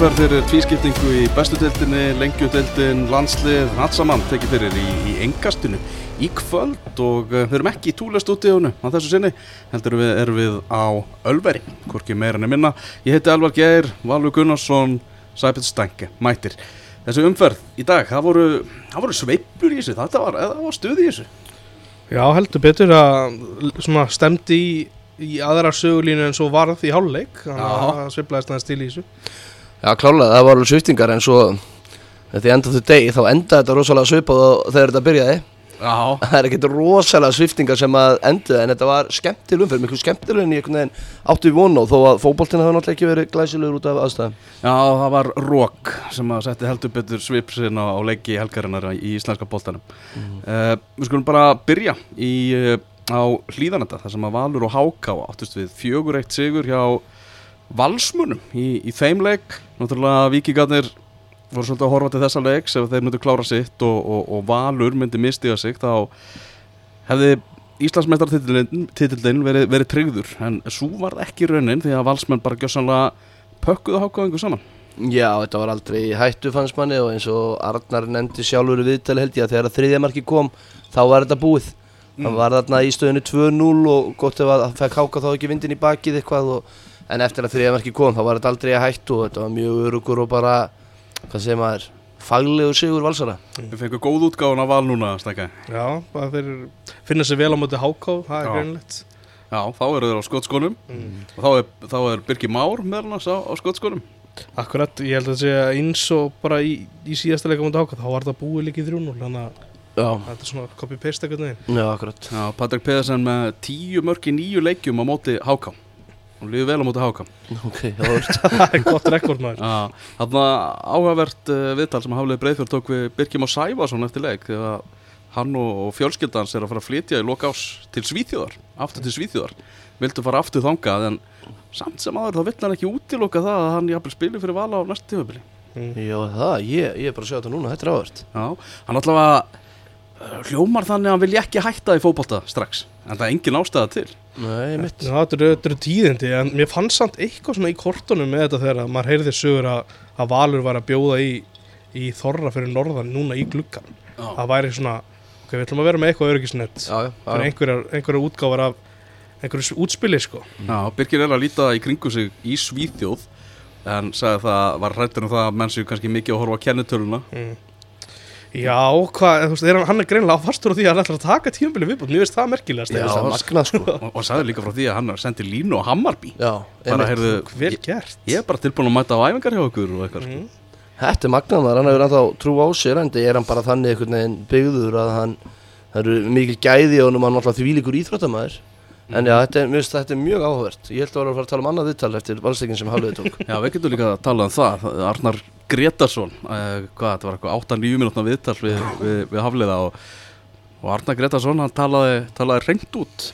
Lokaumferð fyrir tvískiptingu í bestu deildinni, lengjudeildin, landslið, allt saman tekið fyrir í, í engastinu í kvöld og uh, við erum ekki í húnu á þessu sinni, heldur við erum við á Ölveri, hvorki meira en minna. Ég heiti Elvar Geir, Valur Gunnarsson, Sæpil Stenke, mætir. Þessu umferð í dag, það voru, það voru sveipur í þessu, það var, var stuð í þessu. Já, heldur betur að svona stemdi í, í aðra sögulínu en svo varð í háluleik það sveiflaðist næst til í þessu Já, klálega, það var alveg sviftingar en svo þetta í enda þau degi þá enda þetta rosalega svipað þegar þetta byrjaði. Já, það er ekkert rosalega sviftingar sem að endu en þetta var skemmtileg umferð, miklu skemmtileg en ég einhvern veginn áttu í vonu þó að fótboltina hafa náttúrulega ekki verið glæsilegur út af aðstæðum. Já, það var Rók sem að setti heldur betur svipsinn á, á leiki helgarinnar í íslenska boltanum. Uh, við skulum bara byrja í, uh, á hlýðanenda, þar sem að Valur og Háká áttust við fjögur eitt sigur hjá Valsmunum í, í þeim leik. Náttúrulega vikingarnir voru svolítið að horfa til þessa leiks ef þeir myndu klára sitt og, og, og Valur myndi mistiga sig þá hefði Íslandsmeistartitillin verið, verið tryggður en svo var það ekki raunin því að Valsmenn bara gjössanlega pökkuðu Hákáingu saman. Já, þetta var aldrei hættu fannst manni og eins og Arnar nefndi sjálfur viðtali held ég að þegar að þriðja marki kom þá var þetta búið Það var þarna í stöðinu 2-0 og gott ef að það fekk háka þá ekki vindin í bakið eitthvað og, en eftir að þriðja marki kom þá var þetta aldrei að hættu og þetta var mjög örugur og bara hvað segir maður, faglegu sigur valsara. Við fengum góð útgáðan af val núna, stækka. Já, það finna sér vel á móti háká, það er greinlegt Já, þá eru þeir á skotskónum. Og þá er, þá er Birgir Már meðal hans á, á skotskónum. Akkurat, ég held að það sé eins og bara í, í síðasta leika móti háká, þá var það búið líka í 3-0 þannig að Já, þetta er svona copy-paste eitthvað neginn já, akkurat. Já, Patrik Pedersen með tíu mörk í nýju leikjum á móti Háká. Hún líður vel á móti Háká. Ok, Það er gott rekord maður Já, þarna áhugavert uh, viðtal sem Hafleði Breiðfjörð tók við Birgir Már Sævarsson eftir leik þegar hann og, og fjölskyldans er að fara að flytja í loka ás til Svíþjóðar, aftur til Svíþjóðar. Vildu fara aftur þangað en samt sem aður þá vill hann ekki útiloka það að hann jafnvel spili fyrir vala á næstu tímabili. Já, það, ég, ég er bara að sjá þetta núna, þetta er áhvert Já, hann allavega hljómar þannig að hann vilja ekki hætta í fótbolta strax en það er engin ástæða til. Nei, mitt Já, þetta eru, tíðindi en mér fannst samt eitthvað svona í kortunum með þetta þegar maður heyrði sögur að, að Valur var að bjóða í, í þorra fyrir norðan núna í gluggan Já. það væri svona, ok, við ætlum að vera með eitthvað örgisnett Já, já, fyrir einhverjar, einhverjar útgáfar af einhverju útspili sko. Já, Birgir er að líta í kringu sig í Svíþjóð en sagði það, var hrættur um það að menn séu kannski mikið að horfa á kennitöluna. Mm. Já, hvað, þú veist, er hann, hann er greinilega fastur á því að hann ætlar að taka tímabili viðbútt, mér finnst það merkilegast já, eiginlega. magnað sko. Og, og sagði líka frá því að hann sendi línu á Hammarby. Já, bara heyrðu, vel ég, gert. ég er bara tilbúin að mæta á æfingar hjá okkur og eitthvað mm. sko. Þetta er magnað maður, hann hefur ennþá trú á sér en er hann bara þannig einhvern veginn byggður að hann það eru mikil gæði á honum hann er alltaf þvílíkur íþróttamæður en já, þetta er, finnst þetta er mjög áhugavert. Ég held að vera að fara að tala um annað viðtal eftir valstekinn sem Hafliði tók. Já, við getum líka að tala um það. Arnar Gretarsson uh, hvað, þetta var eitthvað 8-9 minútna viðtal við, við, við Hafliða og, og Arnar Gretarsson, hann talaði, talaði reynd út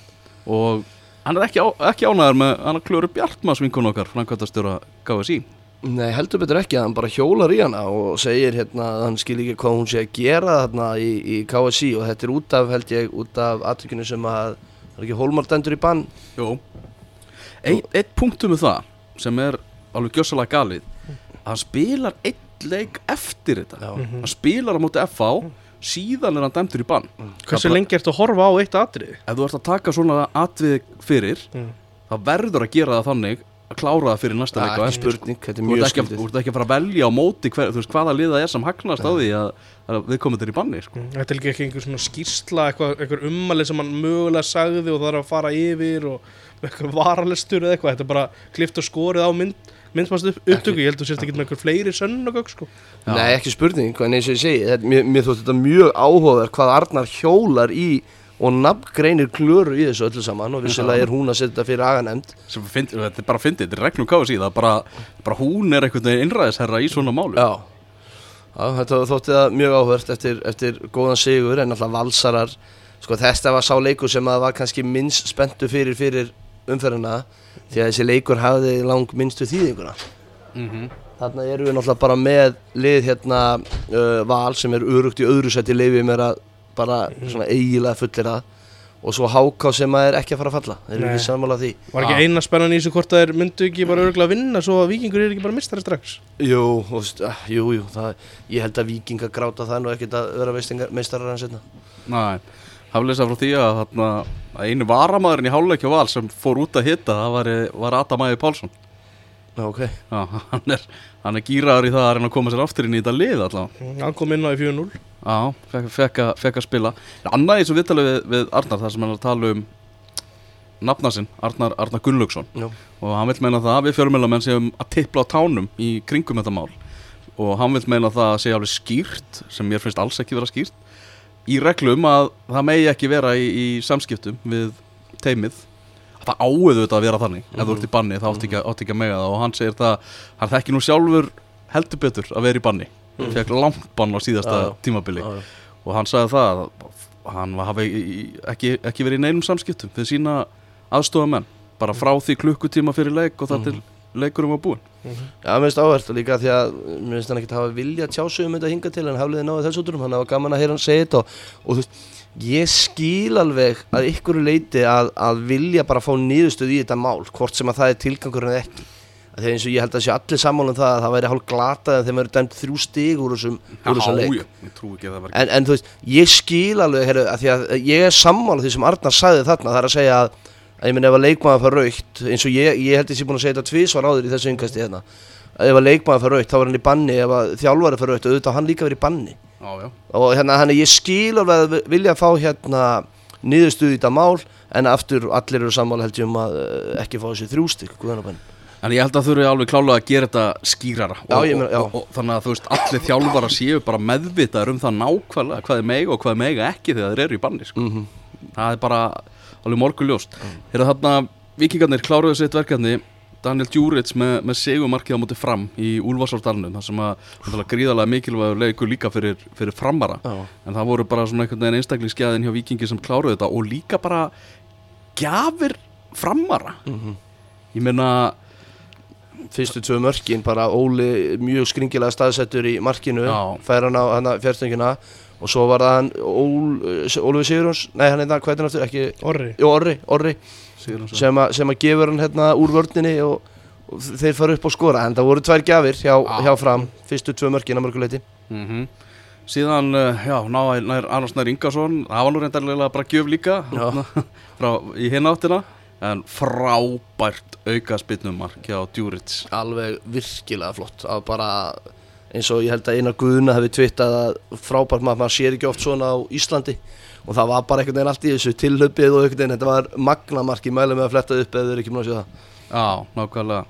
og hann er ekki, á, ekki ánæður með hann að klöru Bjartmas vinkun okkar framkvæmtastjóra KSI Nei, heldur betur ekki hann bara hjólar í hana og segir hérna að hann skil ekki hvað hún sé að gera þarna í, í KSI og þetta er út af, held ég, út af aðtökinu sem að það er ekki Hólmar dæmdur í bann? Jó Eitt, eitt punktum með það sem er alveg gjössalega galið hann spilar eitt leik eftir þetta. Já. hann spilar á móti FA síðan er hann dæmdur í bann. Hversu Það bara- lengi ertu að horfa á eitt atrið? ef þú ert að taka svona atvið fyrir Mm. þá verður að gera það þannig að klára það fyrir næsta leik er Þú mjög ert ekki, að- skildið þú ert ekki að fara að velja á móti hver, veist, hvaða liða er sem hagnast á því að, að við komum þetta í banni sko. Þetta er ekki einhver svona skýrsla eitthvað, einhver ummali sem hann mögulega sagði og það er að fara yfir og eitthvað varalestur eða eitthvað, þetta er bara klift og skorið á mynd, myndmast upp, upptöku, ég held að þú sérst ekki með einhver fleiri sönnugögg sko. Já. Nei, ekki spurning, en eins og ég segi þetta, mér, mér þótt þetta mjög áhugaverð hvað Arnar hjólar í og nafngreinir klöru í þessu öllu saman og vissilega er hún að setja þetta fyrir finn, þetta er bara fyndið, þetta er regnum KSI það er bara, bara hún er einhvern veginn innræðisherra í svona málu Já, Já þetta þótti það mjög áhverst eftir, eftir góðan sigur en alltaf valsarar sko þetta var sá leikur sem að var kannski minnst spenntu fyrir fyrir umferðina því að þessi leikur hafði lang minnstu þýðinguna. Mm Þarna erum við náttúrulega bara með lið hérna uh, val sem er örugt í öðru seti leifið mér að bara svona eiginlega fullir að og svo Háká sem að er ekki að fara að falla. Þeir eru ekki sammála því. Var ekki eina spennan í þessu hvort það er myndu ekki bara örgulega að vinna svo að vikingur er ekki bara mistari strax? Jú, og, ah, jú, jú það, ég held að vikinga gráta það nú ekkert að vera meistarar hans setna Næ, hafleysa frá því að, þarna, að einu varamæðurinn í háluleikja val sem fór út að hitta það var, var Adam Æði Pálsson. Já, ok. Já, hann er, hann er gýraður í það að reyna að koma sér aftur inn í þetta lið allavega. Hann kom inn á í 4-0 Já, fekk, að, spila. Annað í þessu viðtalið við, við Arnar þar sem hann er að tala um nafna sinn, Arnar, Arnar Gunnlaugsson. Og hann vil meina það að við fjölmjölamenn séum að tippla á tánum í kringum þetta mál. Og hann vil meina það að segja alveg skýrt sem mér finnst alls ekki vera skýrt í reglum að það megi ekki vera í, í samskiptum við teimið það áuðu þetta að vera þannig ef þú ert í banni þá átti ekki, átti ekki að mega það. Og hann segir það, hann þekki nú sjálfur heldur betur að vera í banni. Mm. fekk langt bann á síðasta já. tímabili. Já. og hann sagði það að hann hafi ekki, ekki verið í neinum samskiptum fyrir sína aðstofamenn bara frá því klukkutíma fyrir leik og það til leikurum var búinn. Já, mér finnst áhvert og líka því að mér finnst hann ekkert hafa vilja tjásum um þetta hinga til en hafliði náði þessu útrum, hann hafa gaman að heyra hann segja þetta og, og þú veist, ég skil alveg að ykkur leiti að, að vilja bara fá niðurstöð í þetta mál hvort sem að það er tilgangur en ekki. Að þegar eins og ég held að sé allir sammála um það að það væri hálf glatað en þeim verður dæmt þrjú stig úr þessum, úr þessum leik já, ég trú ekki að það var en, en þú veist, ég skil alveg heru, að því að ég er sammála því sem Arnar sagði þarna það er að segja að, að ég minn ef að leikmaður fær raukt eins og ég, ég held ég sé búin að segja þetta tvísvar áður í þessu yngasti hérna. Að ef að leikmaður fær raukt þá er hann í banni ef að þjálfari fær raukt auðvitað hann líka verið í banni. Já, já, og hérna hann ég skil alveg að vilja fá hérna niðurstuð í þetta mál en aftur allir eru sammála held ég um að uh, ekki fá þessi þrjústik en ég held að þurfi alveg klálega að gera þetta skýrara Já, og, ég meina, já. og, og, þannig að þú veist, allir þjálfara séu bara meðvitaður um það nákvæmlega hvað er mega og hvað er mega ekki þegar þeir eru í banni sko. mm það er bara alveg morguljóst Þegar þarna vikingarnir kláruðu sitt verkefni Daniel Djuric með, með segumarkið á móti fram í Úlfarsárdalunum þar sem að gríðarlega mikilvægur leikur líka fyrir, fyrir framara Já. en það voru bara svona einhvern veginn einstaklingsgæðin hjá vikingi sem kláruðu þetta og líka bara gjafir framara Mhm. ég meina fyrstu tvö mörkin bara Óli mjög skringilega staðsettur í markinu Já. fær hann á hana fjárstöngina og svo var það hann Ól, Ólfi Sigurjóns, nei hann er það, hvað er hann aftur, ekki Orri. Jú, Orri, Orri. Sem, a, sem að gefur hann hérna úr vörninni og, og þeir fara upp á skora. En það voru tvær gjafir hjá, Já. hjá fram. Fyrstu tvö mörkin að mörguleiti mm síðan, uh, já, ná, nær Arnars Nær Ingarsson, það var nú reyndarlega bara gjöf líka þarna, frá, í hinn áttina. En frábært auka spilnumark hjá Djuric alveg virkilega flott. Að bara eins og ég held að Einar Guðuna hefði tvittað að frábært maður, maður sér ekki oft svona á Íslandi. Og það var bara einhvern veginn allt í þessu tilhlaupið og einhvern veginn, þetta var magnamark ég mæli með að fletta upp eða þau eru ekki múin að sjá það. Já, nákvæmlega.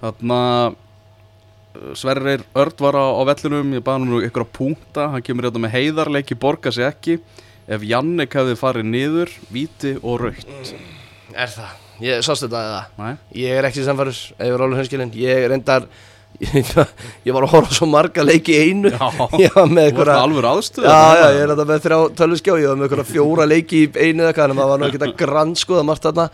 Þarna uh, Sverrir Örd var á, á vellinum Ég baði nú ykkur að punkta. Hann kemur hérna með heiðarleiki, borga sig ekki. Ef Jannik hefði farið niður Víti og raukt Er það? Ég sást þetta eða? Nei, Ég er ekki samfærður, ef ég er Ég var að horfa svo marga leiki einu. Já. Ég var með þú einhverja alveg aðstöð Já, já, ég er þetta með þrjá tölvuskjá, ég var með einhverja fjóra leiki í einu eða hvað, en maður var nú ekkert að grannskoða margt þarna.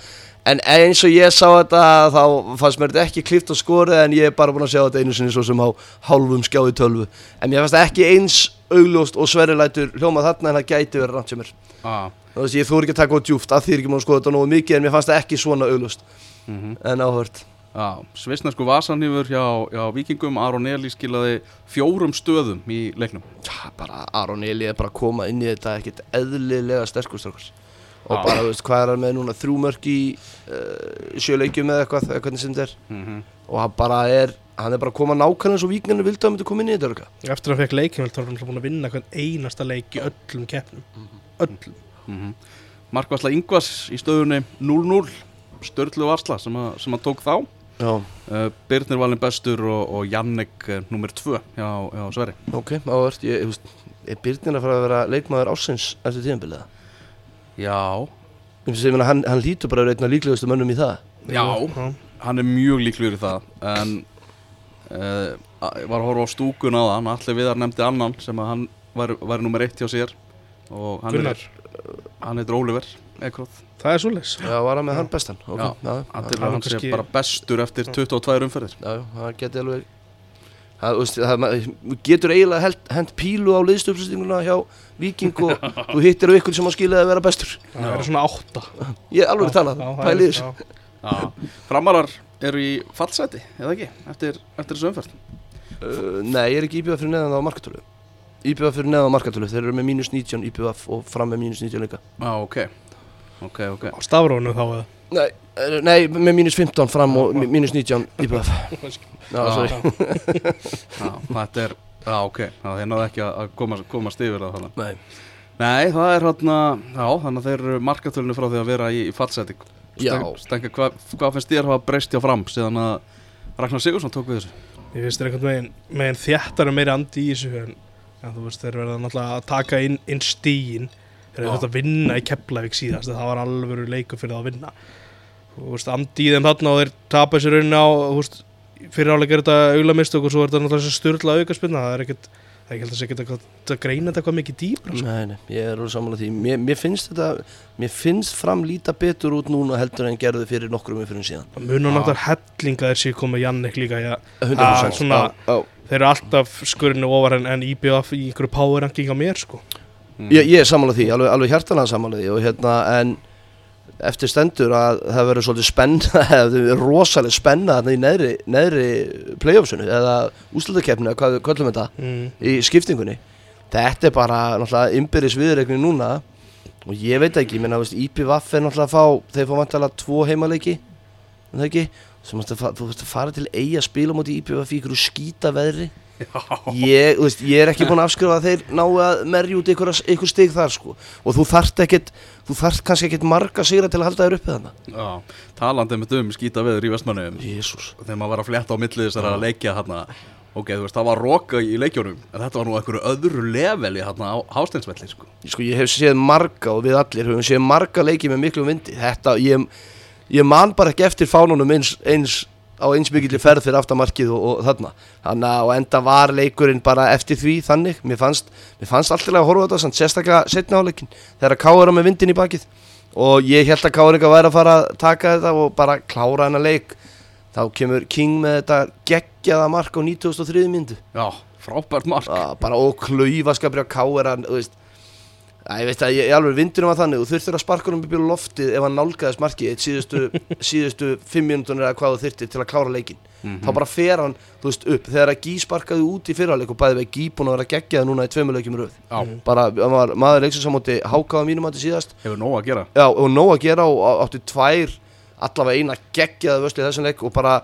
En eins og ég sá þetta, þá fannst mér þetta ekki klift og skorið En ég er bara búin að sjá þetta einu sinni svo sem á hálfum skjá í tölvu. En mér fannst það ekki eins augljóst og sverilætur hljóma þarna en það gæti verið rangt sem mér. Já, Þú veist, ég þóri ekki að taka á djúft, að því er ekki múin að skoða þetta nógu mikið En mér fannst það ekki svona augljóst. Mhm. En áhört Já, svisnesku vasanýfur hjá, hjá vikingum Aron Eli skilaði fjórum stöðum í leiknum. Já, bara Aron Eli er bara að koma inn í þetta ekkert eðlilega sterkur strákars og bara, þú veist, hvað er hann með núna? Þrjú mörk í uh, sjöleikjum eða eitthvað, eða hvernig sem þetta er. Mm og hann bara er, hann er bara að koma nákvæmlega eins og víknarnir vildi að hann myndi koma inn í þetta örugglega. Eftir að hann fekk leikjum þá var hann búin að vinna hvern einasta leik í öllum keppnum. Öllum. -hmm. Markvarsla Ingvars í stöðunni 0-0 Störlu Varsla sem, að, sem að tók þá uh, Birnir valin bestur og, og Jannik uh, nummer 2 hjá, hjá Sverri. Ok, áhört, ég, veist, er Byrnin að fara að vera leikmaður ásins eftir tíðanbilið? Já, Ég finnst að hann, hann lítur bara að vera einn af líklegustu mönnum í það. já, hann er mjög líklegur í það en uh, ég var að horfa á stúkun á það hann. Allir viðar nefndi annan sem að hann var, var nummer 1 hjá sér. Og hann Gunnar, er, hann heitir Oliver Ekroth það er svoleiðis. Já, var hann með hann bestan? Ok, Já, já, hann hann sé kannski- bara bestur eftir 22 umferðir. Já, já, það geti alveg Það, veist, það, getur eiginlega held, hent pílu á liðstöpsistinguna hjá Viking og þú hittir á ykkur sem á skiljaði að vera bestur. Það er svona átta. Ég er alveg talað, er- pæli þess já. Já, framarar eru í fallseti, eða ekki, eftir, eftir þessu umferð? Uh, Nei, ég er ekki íbjöða fyrir neðan á markatölu? Íbjöða fyrir neðan á markatölu, þeir eru með mínus 19 íbjöða og fram með mínus 19 líka. Já, ok, ok, ok. Á stafrónu þá eða? Nei, nei með mínus 15 fram og mínus 19 íbjöða Já, Já. sorry. Já, þetta er, já, ok, já, þeir náðu ekki að komast, komast yfir það þannig Nei, Nei, það er hérna, já, þannig að þeir eru markatölunni frá því að vera í, í fallseti Já. Stenka, hvað hva finnst þér hafa breyst hjá fram síðan að Ragnar Sigursson tók við þessu? Ég finnst þér einhvern veginn, meginn þjættar og meiri andi í þessu en, en þú veist, þeir verða náttúrulega að taka inn, inn stíin þeir þetta að vinna í Keflavík síðast það var alveg leikur fyrir það að vinna. Þú veist, andi í þeim þarna og þeir tapa þessu rauninni á, þú veist fyrir áleika er þetta auðlamistök og svo er þetta náttúrulega styrla aukaspinna, það er ekkert það er ekki heldur að segja ekkert að greina þetta eitthvað mikið dýpra sko. nei, nei, ég er alveg sammála því. Mér, mér finnst þetta, mér finnst fram líta betur út núna heldur en gerðu fyrir nokkrum umfyrir síðan. Það munum Já. náttúrulega hellinga þeir séu komið Jannik líka ja, 100% svona- já, já. þeir eru alltaf skurinu ofar en, en IBF í einhverju power ranking á mér sko Mm. Ég, ég er sammála því, alveg, alveg hjartalega sammála því og hérna en eftir stendur að það verður svolítið spenna eða rosalega spenna í neðri, neðri playoffsunu eða úslutakefni eða hvað við köllum þetta mm. í skiptingunni þetta er bara náttúrulega ymbirðis viðreikni núna og ég veit ekki, ég meina, IPVF er náttúrulega að fá, þeir fá vantalega tvo heimaleiki en það ekki þú veist að fara til eigi að spila mútið IPVF í ykkur skýta veðri ég, veist, ég er ekki búin að afskrifa að þeir ná að merja út ykkur, ykkur stig þar sko. Og þú þarft ekkit þú þarft kannski ekkit marga sigra til að halda þér uppi þannig talandi með um skýta veður í vestmannum Jésús þegar maður var að fletta á milli þessar að leikja ok, þú veist, það var roka í leikjónum en þetta var nú einhverju öðru leveli á hásteinsvelli, sko. Sko ég hef séð marga og við allir höfum séð marga leiki með miklu vindi. Þetta, ég, ég man bara ekki eftir fánunum eins, eins á eins mikilli ferð fyrir aftamarkið og, og þarna. Þannig að enda var leikurinn bara eftir því þannig, mér fannst, mér fannst alltaf að horfa þetta, sérstaklega setna áleikin þegar Káur á með vindin í bakið. Og ég held að Káuringa væri að fara að taka þetta og bara klára hennar leik. Þá kemur King með þetta geggjaða mark á 93 myndu Já, frábært mark. Ah, bara og klaufaskapri á Káur hann, þú veist Æ, ég veit að ég, ég alveg vindunum var þannig og þurftir að sparka upp í loftið ef hann nálgæðist markið eitt síðustu, síðustu fimm mínútur eða hvað þú þurftir til að klára leikin þá bara fer hann, þú veist, upp. Þegar að Gí sparkaði út í fyrraleik og bæði vegi Gí búin að vera geggjaði núna í tveimur röð. Já, bara, hann var maður leiksins á móti hákáða mínum átti síðast. Hefur nóg að gera. Já, og nóg að gera og átti tvær allavega eina geggjaða vösli í þessum leik og bara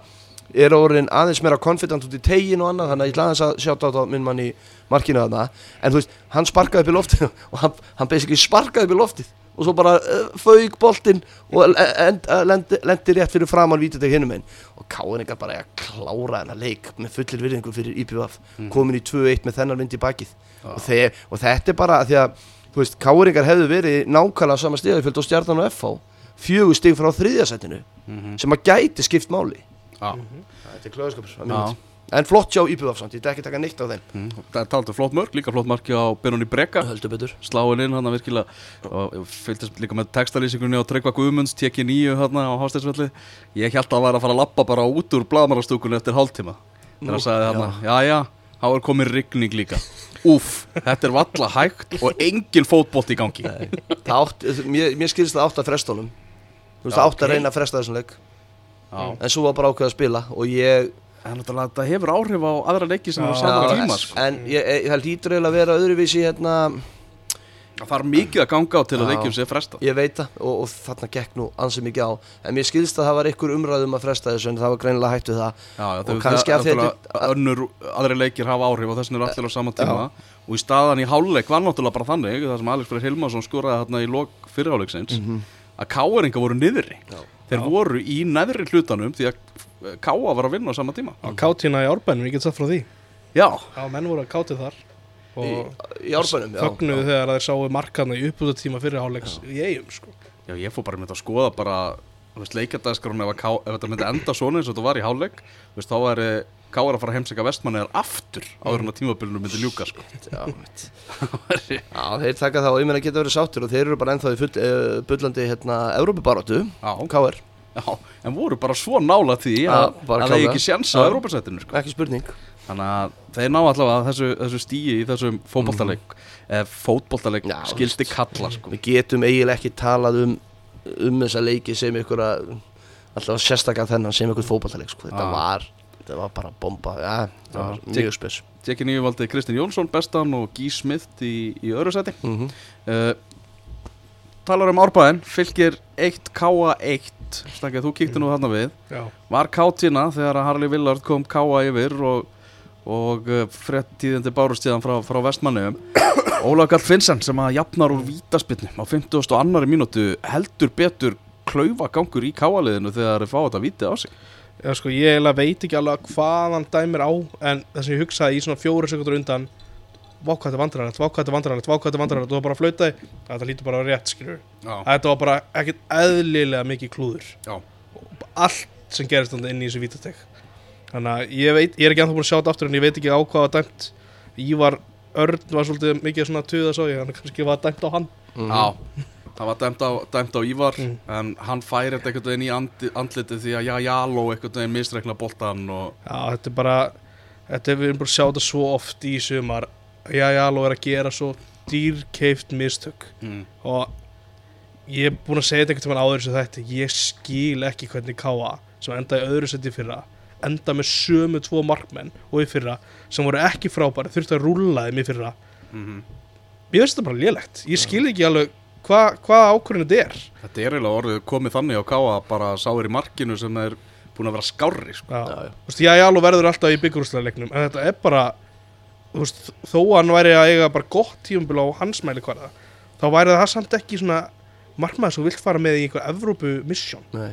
er orðin aðeins meira confident út í tegin og annað þannig að ég ætla aðeins að sjáta á minn mann í markinu þarna. En þú veist, hann sparkaði upp í loftið og hann, hann basically sparkaði upp í loftið og svo bara uh, fauk boltinn og e- uh, lendi, lendi rétt fyrir framann vítuteg hinum einn og Káinningar bara að klára hennar leik með fullir virðingu fyrir IPVF komin í 2-1 með þennan vind í bakið. Og, þeir, og þetta er bara að því að þú veist, Káinningar hefðu verið nákvæmlega sama stegafjöld og stjarnan og FH fjögur stig frá þriðjasætinu sem að gæti skipt máli Þetta er klöðskapur. En flott hjá IPVF samt, ég ætla ekki að taka neitt á þeim. Mm. það talað um flott mörg, líka flott marki á Benóni Breka. Höldu betur. Sláin inn hann virkilega. Og ég fylgdist líka með textalýsingunni á Tryggva Guðmunds teki nýju hérna á Hásteinsvelli. Ég held að það væri að fara að lappa bara út úr blaðmarastúkunni eftir hálftíma. Þegar hann sagði hérna, já. Já, þá er komin rigning líka. Úff, þetta er valla hægt og engin fótbolt í gangi. Átt, mér, mér skilst það átt að fresta honum. Þú veist, Já, það átt að reyna að fresta þessum leik En svo var bara ákveð að spila Og ég, en náttúrulega þetta hefur áhrif á aðra leiki sem Já. er á sama Já, tíma sko. en ég, ég held ítur eiginlega að vera öðruvísi hérna það þarf mikið að ganga á til að Já. leikjum sé fresta Ég veit það og, og þarna gekk nú ansið mikið á. En mér skilst að það var ykkur umræðum að fresta þessu En það var greinilega við það. Já, já, Og kannski það- að náttúrulega önnur, aðri leikir hafa áhrif og þess vegna eru allir á sama tíma. Og í staðan í háluleik var náttúrulega bara þannig það sem Alex Freyr Hilmarsson skoraði þarna í lok fyrirháleiksins að káeringa voru niðri. Já. þeir voru í neðri hlutanum því að káa var að vinna á sama tíma. Á kátina í árbænum, ég get satt frá því. Já, Já, menn voru að kátið þar. Í, og í árbænum, já. fögnuðu þegar þeir sáu markana í uppbúðatíma fyrir hálfleiks í eigum sko. já ég fór bara með að skoða bara leikjardagskránu ef, að Ká- ef þetta myndi enda svona eins og þetta var í háluleik veist, þá væri káar að fara að heimsækja vestmanniðar aftur áður en að tímabilinu myndi ljúka sko. Já, já, þeir taka það og ég meina geta verið sáttur og þeir eru bara ennþá í full, uh, bullandi hérna, Európa-barátu, Já, KR, já, en voru bara svo nála því að, það er ekki sjans á. Európa-sættinu sko. ekki spurning Þannig að þeir ná allavega þessu, þessu stíi í þessum fótboltaleik eða fótboltaleik Já, skildi kalla sko. Við getum eiginlega ekki talað um um þessa leiki sem ykkur að alltaf sérstaklega þennan sem ykkur fótballtaleik sko. þetta, var, þetta var bara bomba. Ja, það var mjög spes. Tekki nýju valdi Kristinn Jónsson bestan og Guy Smith í, í öðru seti mm -hmm. uh, Talar um árbæðin Fylgir 1 K1 Stakið, þú kíkti nú þarna við. Já, Var kátina þegar að Harley Willard kom K yfir og, og uh, frett tíðindi bárustíðan frá, frá vestmanniðum Ólaf Gall Finnsen sem að jafnar úr vítaspinnu á 50. og annari mínútu heldur betur klaufa gangur í káaliðinu þegar þeir fá þetta vítið á sig Já, sko, ég eiginlega veit ekki alveg hvað hann dæmir á en það sem ég hugsaði í svona fjóru sekundur undan vá hvað þetta er vandræðanlegt, vá hvað þetta er vandræðanlegt, vá hvað þetta er vandræðanlegt og það bara flautaði, þetta lítur bara rétt, skilur Já, Þetta var bara ekkert eðlilega mikið klúður. Já, allt sem gerist inn í þessu vítatek Þannig að ég veit, ég er ekki ennþá búin að sjá þetta aftur en ég veit ekki á hvað var dæmt. Ívar Örn var svolítið mikið svona tuða svo ég, að kannski var dæmt á hann. Já Það var dæmt á, dæmt á Ívar Mm. en hann færi þetta einhvern veginn í andi, andlitið því að já, Jaló einhvern veginn misreikna boltan og Já, þetta er bara þetta er við erum bara að sjá þetta svo oft í sumar. Já, já, alveg er að gera svo dýrkeift mistök. Mm, og ég er búin að segja þetta einhvern veginn áður sem þetta ég skil ekki hvernig Káa sem endaði öðru seti fyrra enda með sömu tvo markmenn og í fyrra sem voru ekki frábæri þurfti að rúlla þeim í fyrra. Mm ég veist þetta bara lélegt, ég skil ekki alveg hvað hva ákvörðinu þetta er Þetta er eiginlega orðið komið þannig á Káa bara sáir í markinu sem er búin að vera skárri sko. Já, Já, já. Þú veist, já, já, alveg verður alltaf í byggjurúsleiknum en þetta er bara þú veist, þó að hann væri að eiga bara gott tíumbil á hans mæli hverða þá væri það samt ekki svona markmaður sem vilt fara með í einhver Evrópu mission Nei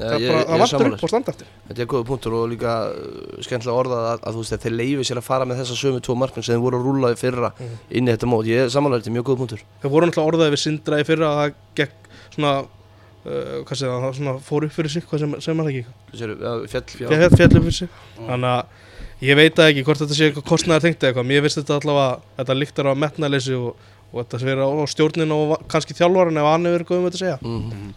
það, það sammála upp á standartin Þetta er góða punktur og líka uh, skemmtilega orðað að, að þú veist að þeir leifi sér að fara með þessa sömu tvo markmenn sem þeir voru að rúlla í fyrra Mhm. inn í þetta mót. Ég samanlega þetta er mjög góða punktur. það voru náttúrulega orðaði við Sindra í fyrra að það gekk svona uh, hvað segir það, það svona fór upp fyrir sig hvað sem, sem maður ekki, fjall, fjall, upp fyrir sig. Þannig að ég veit ekki hvort þetta sé eitthvað kostnæðar tengt eða eitthvað, mér finnst þetta allavega þetta líktar á metnaleysi og, og þetta sé verið á, stjórnin og kannski þjálfaran ef hann hefur eitthvað um þetta að segja. Mm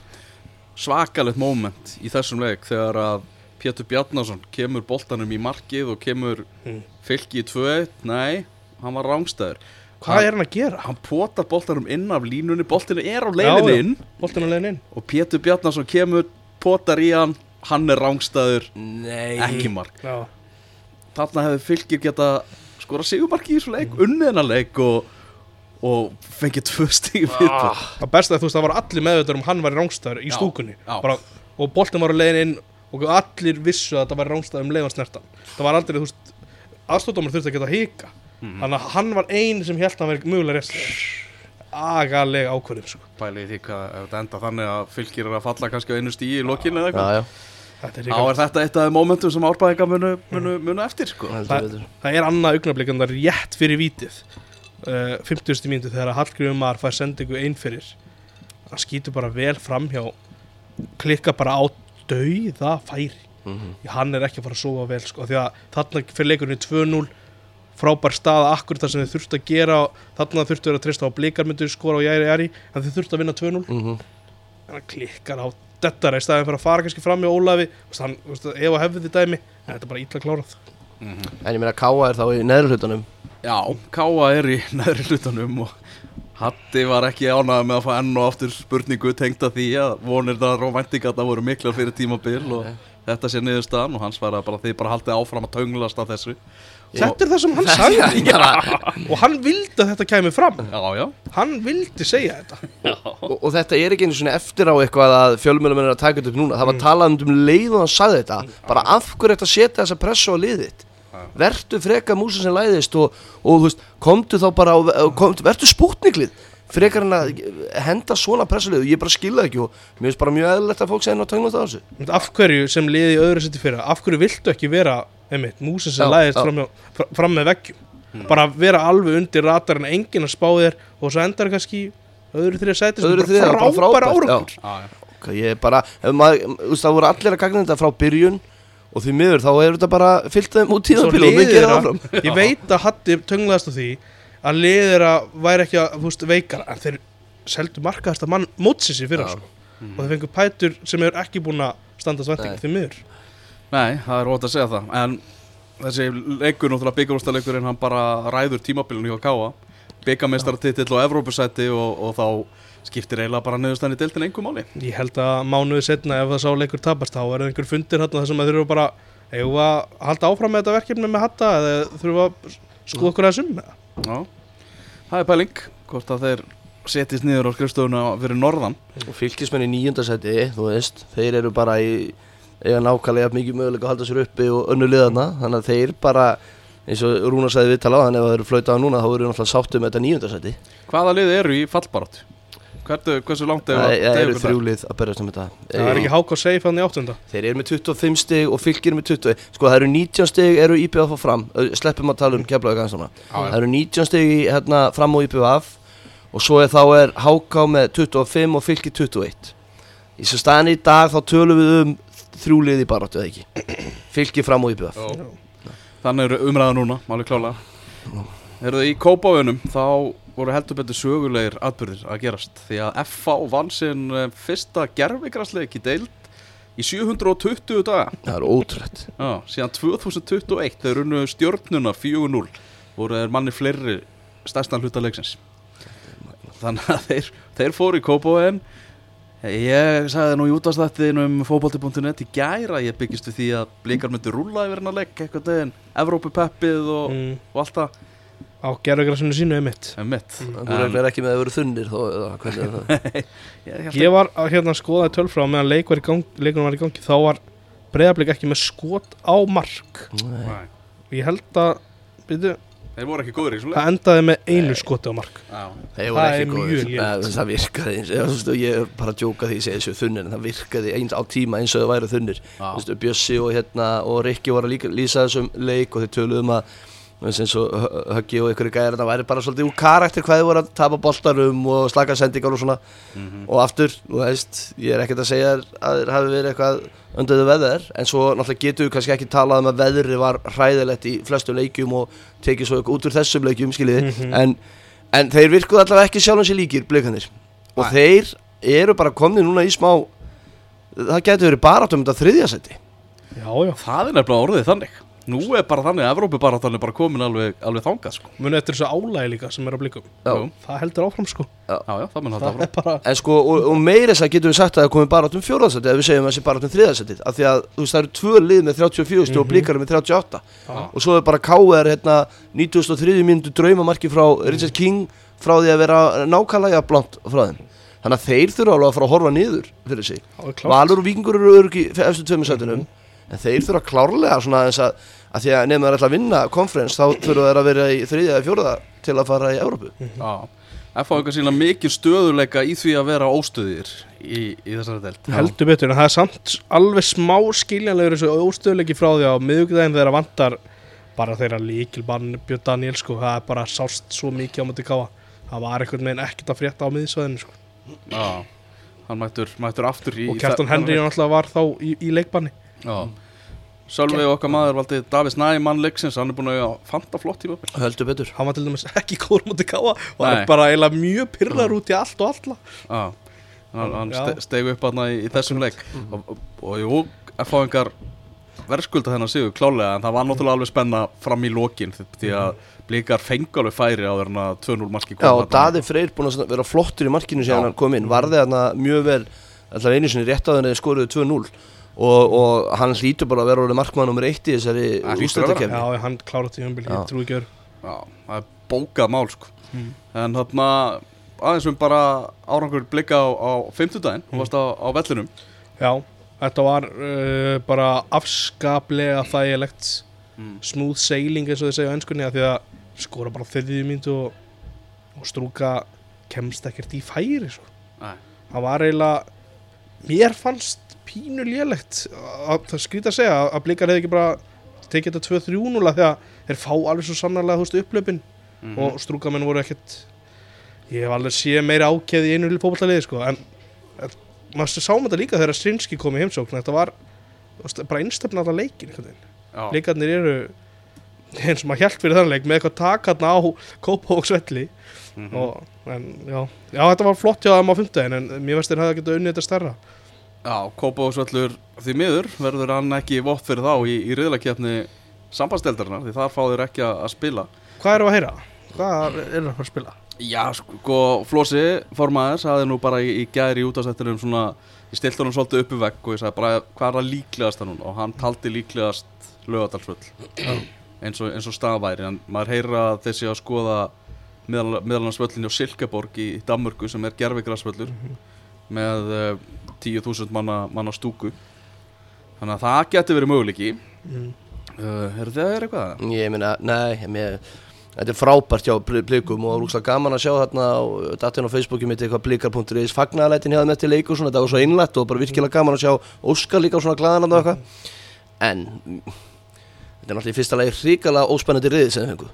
Svakalegt moment í þessum leik þegar að Pétur Bjarnason kemur boltanum í markið og kemur Mm. fylki í 2-1 Nei, hann var rángstæður hvað er hann að gera? Hann potar boltanum inn af línunni Boltinu er á leiðinni inn. Inn. Og Pétur Bjarnason kemur, potar í hann Hann er rángstæður, Nei. ekki mark. Já, Þarna hefði fylgir geta skora sigumarki í þessu leik Unnið hennar leik og, og fengið tvö stíg fyrir Ah, það besta er þú veist það var allir meðvitað um hann var rángstæður í Já, stúkunni já. bara, og boltin var að leiðin inn og allir vissu að það var rángstæður um leiðan snertan það var aldrei, þú veist, aðstóttamur þurfti að geta hika Mhm. þannig að hann var eini sem held að hann verið mögulega rétt agalega ákvörðum sko. Pælið í því hvað ef þetta enda þannig að fylgir er að falla kannski á einu stígi í lokinu eða eitthvað já. þetta er, er þetta eitt af þeim momentum sem árbæðingar munu, munu, munu eftir sko. heldur Það- það er annað augnablik en það er rétt fyrir vítið uh, 50. mínútu þegar Hallgrímur Mar fær sendingu einn fyrir hann skýtur bara vel fram hjá klikka bara á dauða færi Mhm. hann er ekki að fara að sofa vel sko, þarna fyrir leikurinn í 2-0 frábær staða akkur það sem þið þurftu að gera þarna þurftu að treysta á blikar myndu skora á jæri jæri en þið þurftu að vinna 2-0 Mhm. en hann klikkar á dettara í staðin fyrir að fara kannski fram í Ólafi ef að hefði þið dæmi en þetta er bara ítla klárað En ég meina Káa er þá í neðri hlutanum. Já, Káa er í neðri hlutanum og Hatti var ekki ánægð með að fá enn og aftur spurningu tengt að því að vonir það romantikata voru mikla fyrir tímabil og þetta sé niðurstaðan og hann svaraði bara þið bara haldið áfram að tönglast af þessu. Þetta er það sem hann sagði. já. og hann vildi að þetta kæmi fram. Já, já, hann vildi segja þetta. Og, og þetta er ekki einu svona eftir á eitthvað að fjölmjölum er að taka þetta upp núna. Það var talað um leið og hann sagði þetta. Bara af hverju þetta setja þessa pressu á liðið Vertu freka músin sem læðist og, og þú veist, komdu þá bara Vertu spútniklið Frekar en að henda svona pressulið Ég bara skilða ekki og mér finnst bara mjög eðlilegt að fólk segja ná tönglast á þessu af hverju sem liði í öðru seti fyrir af hverju viltu ekki vera einmitt, músin sem Já, læðist já. fram, fram með veggjum bara vera alveg undir ratarinn enginn að spá þér og svo endar kannski öðru þriða sæti sem bara frábæra frábært, já. árangur já, já. Ok, ég er bara, ef maður, það voru allir að gagna þetta frá byrjun og því miður þá er þetta bara fyllt þeim út tíðanbíl og gerum þeirra- áfram ég veit að Hatti tönglaðast á því að liðið þeirra væri ekki að veist, veikara en þeir seldu markaðasta mann mótsins í fyrra Já. sko. og þeir fengu pætur sem er ekki búin að standa svending Nei. því miður Nei, það er ótt að segja það En þessi leikur náttúrulega byggarústaleikurinn hann bara ræður tímabilinu hjá Káa byggamestartitill og Evrópusæti og, og þá skiptir eiginlega bara neðustan í deildin einhver máli. Ég held að mánuði setna ef það sá leikur tapast þá er einhver fundir hérna þar sem að þurfa bara eigum við að halda áfram með þetta verkefni með hatta eða þurfum við að skoða okkur þessum Já, það er pæling hvort að þeir setjist niður á skrifstofuna fyrir norðan. Og fylgismenn í nýjundasæti, þú veist, þeir eru bara í eiga nákvæmlega mikið möguleika að halda sér uppi og önnu liðarna þannig að þeir bara, eins og Rúnar sagði viðtala á þannig ef það eru flautað núna þá eru náttúrulega sáttu með þetta nýjundasæti Hvaða lið eru í fallbarátt? Hvertu, hversu langt er Það það eru þrjúlið að berjast um þetta. Það er ekki hák og seif hann í áttunda? Þeir eru með 25 stig og fylgir með 20 Sko það eru 19 stig eru IPVF að fá fram. Sleppum að tala um keflaðu ganstána Það eru 19 stig hérna, fram á IPVF Og svo er þá er HK með 25 og fylgir 21 Í svo staðan í dag þá tölum við um þrjúlið í baráttu eða ekki? Fylgir fram á IPVF Þannig eru umræða núna, máli klála Eru þið í Kópavönum þá voru heldur betur sögulegir atbyrðir að gerast. Því að FH vann sinn eh, fyrsta gerfigrasleik í deild í 720 daga. Það er ótrúlegt. Já, síðan 2021 þeir runnu stjórnuna 4-0 voru þeir manni fleiri stærstan hluta leiksins. Þannig að þeir, þeir fóru í Kópavön ég sagði nú í útastættin um fótbolti.net í gæra ég byggist við því að blíkar myndi rúlla yfir hennar leik eitthvað deginn, Evrópupeppið og, mm, og allt það á gerðugrasinu sínu er mitt um mitt Þú reglar ekki með að vera þunnir þó er ég, Ég var að hérna skoða tölfrá meðan var leikunum var í gangi þá var breyðablík ekki með skot á mark. Nei. Nei, og ég held að byrju, þeir voru ekki góður í svona það endaði með einu skoti á mark. Já, Þeir Það voru er ekki mjög. Nei, veist, Það virkaði eins ég, veist, ég er bara að djóka því að ég segi þessu þunnir en það virkaði eins á tíma eins og það væri þunnir. Veist, Bjössi og, hérna, og Rikki voru að líka, lýsa þessum leik og þeir töluðu um að eins og Höggi og ykkur gæðir það væri bara svolítið úr karakter hvað þið voru að tapa boltarum og slaka sendingar og svona Mhm. og aftur, þú veist, ég er ekkert að segja að þeir hafi verið eitthvað undir veður en svo náttúrulega getum við kannski ekki talað um að veðri var hræðilegt í flestum leikjum og tekið svo út úr þessum leikjum skiljiði, Mhm. en, en þeir virkuðu allavega ekki sjálfum sér líkir blikanir og Nei. þeir eru bara komnið núna í smá það getur verið bara um þetta þriðja seti Já, já, Það er nefnilega orðið þannig Nú er bara þannig að Evrópu bara þannig bara komin alveg, alveg þangað sko. muni eftir þessu álægi líka sem er á blíkum Já. Það heldur áfram sko. Já, já, það mun halda áfram. bara en sko, og, og meira þess að getum við sagt að það komið bara um fjórðarsæti ef við segjum að það sé bara um þriðarsætið af því að þú veist það eru tvö lið með 34 stig og Mhm. blíkar með 38 Já. og svo er bara K.R. hérna 93 minútu draumamarki frá Richard King frá því að vera nákvæmlega jafnblant frá þeim. Þannig að þeir þurfa alveg að fara að horfa niður fyrir sig. Það er klárt. Valur og Víkingur eru örgi eftir tveimur sætunum en þeir þurfa klárlega svona eins að, að því að nefnum þeir ætla að vinna konferens þá þurfa þeir að vera í þriðja eða fjóraða til að fara í Európu Já, F á eitthvað sína mikið stöðuleika í því að vera óstöðir í, í þessari delt Heldur betur, en það er samt alveg smá skiljanlegur þessu óstöðleiki frá því á miðvikudaginn þegar vantar bara þeirra líkilbann Björn Daniel sko, það er bara sást svo mikið á mútið káa það var einhvern veginn ekkert að frétta á miðsvæðinu sko. Já, hann mættur, mættur aftur í og þe- Henry náttúrulega var þá í, í leikbanni. Já Sölvi okkar maður valdi Davís Næ mann leiksins, hann er búin að fanta flott tíma Höldu betur. Hann var til dæmis ekki góður mútið káa og hann er bara eiginlega mjög pyrrar út í allt og alla. Já, hann, hann ste, stegu upp hann í, í þessum leik. Og, og, og jú, einhver verðskulda þennan sigur klálega en það var náttúrulega alveg spenna fram í lokin því- að blíkar fengu alveg færi á þeirna 2-0 marki Já og Daði Freyr búin að vera flottur í markinu Já. hann kom inn. Varði hann mjög vel alltaf einu sinni rétt á þenni skoruðu 2-0 og, og hann hlýtur bara að vera orðið markmann nummer eitt í þessari úrslitakefni já, hann klárat í Já. ég trú ekki öðru Já, það er bókað mál sko Mm. En þarna aðeins um bara árangur blikka á, á fimmtudaginn, hún varst á, á vellinum Já, þetta var uh, bara afskaplega þægilegt Mm. smooth sailing eins og þið segja á ennskunni að því að skora bara þriðju myndu og, og strúka kemst ekkert í færi sko. Nei. það var eiginlega mér fannst pínu lélegt að það skrýta að segja að blikar hefði ekki bara tekið þetta 2-3 núla því að þeir fá alveg svo sannarlega veist upplöpin Mhm. og strúkamenn voru ekkert ég hef alveg séð meira ákveð í einu lille fótballaliði sko en, en maður sáum þetta líka þegar Strinski kom í heimsókn þetta var veist, bara einstöfna alltaf leikin leikarnir eru eins og maður hjælt fyrir þann leik með eitthvað takarna á Kópavóksvelli mhm. og, en já, já, þetta var flott hjá þeim á fimmtudaginn en mér veist þeir hefði getað unnið þetta stærra Já, Kópavóksvöllur því miður verður hann ekki vott fyrir þá í, í riðlakefni sambandsdeldarinnar því þar fá þeir ekki að að spila. Hvað eru að heyra? Hvað er það að fara að spila? Já, sko, Flósi formaður sagði nú bara í, í gæri í útastættinum svona, ég stilt honum svolítið uppi vegg og ég sagði bara hvað er það líklegast það núna og hann taldi líklegast lögadalsvöll eins og, og staðværi en maður heyra að þessi að skoða meðal, meðalansvöllinni á Silkeborg í Danmörku sem er uh, 10.000 manna, manna stúku. Þannig að það getur verið möguleiki. Mm. uh, Er það eitthvað? Ég meina, nei, mér, þetta er frábært hjá blikum og rúkslega gaman að sjá þarna á datin á Facebooki mitt eitthvað blikar.is fagnaðalætin hjá þeim eftir leik og svona, þetta var svo einlætt og bara virkilega gaman að sjá Óskar líka á svona glaðan og eitthvað. En mm, þetta er náttúrulega í fyrsta lagi hrikalega óspennandi riðið sem fengu.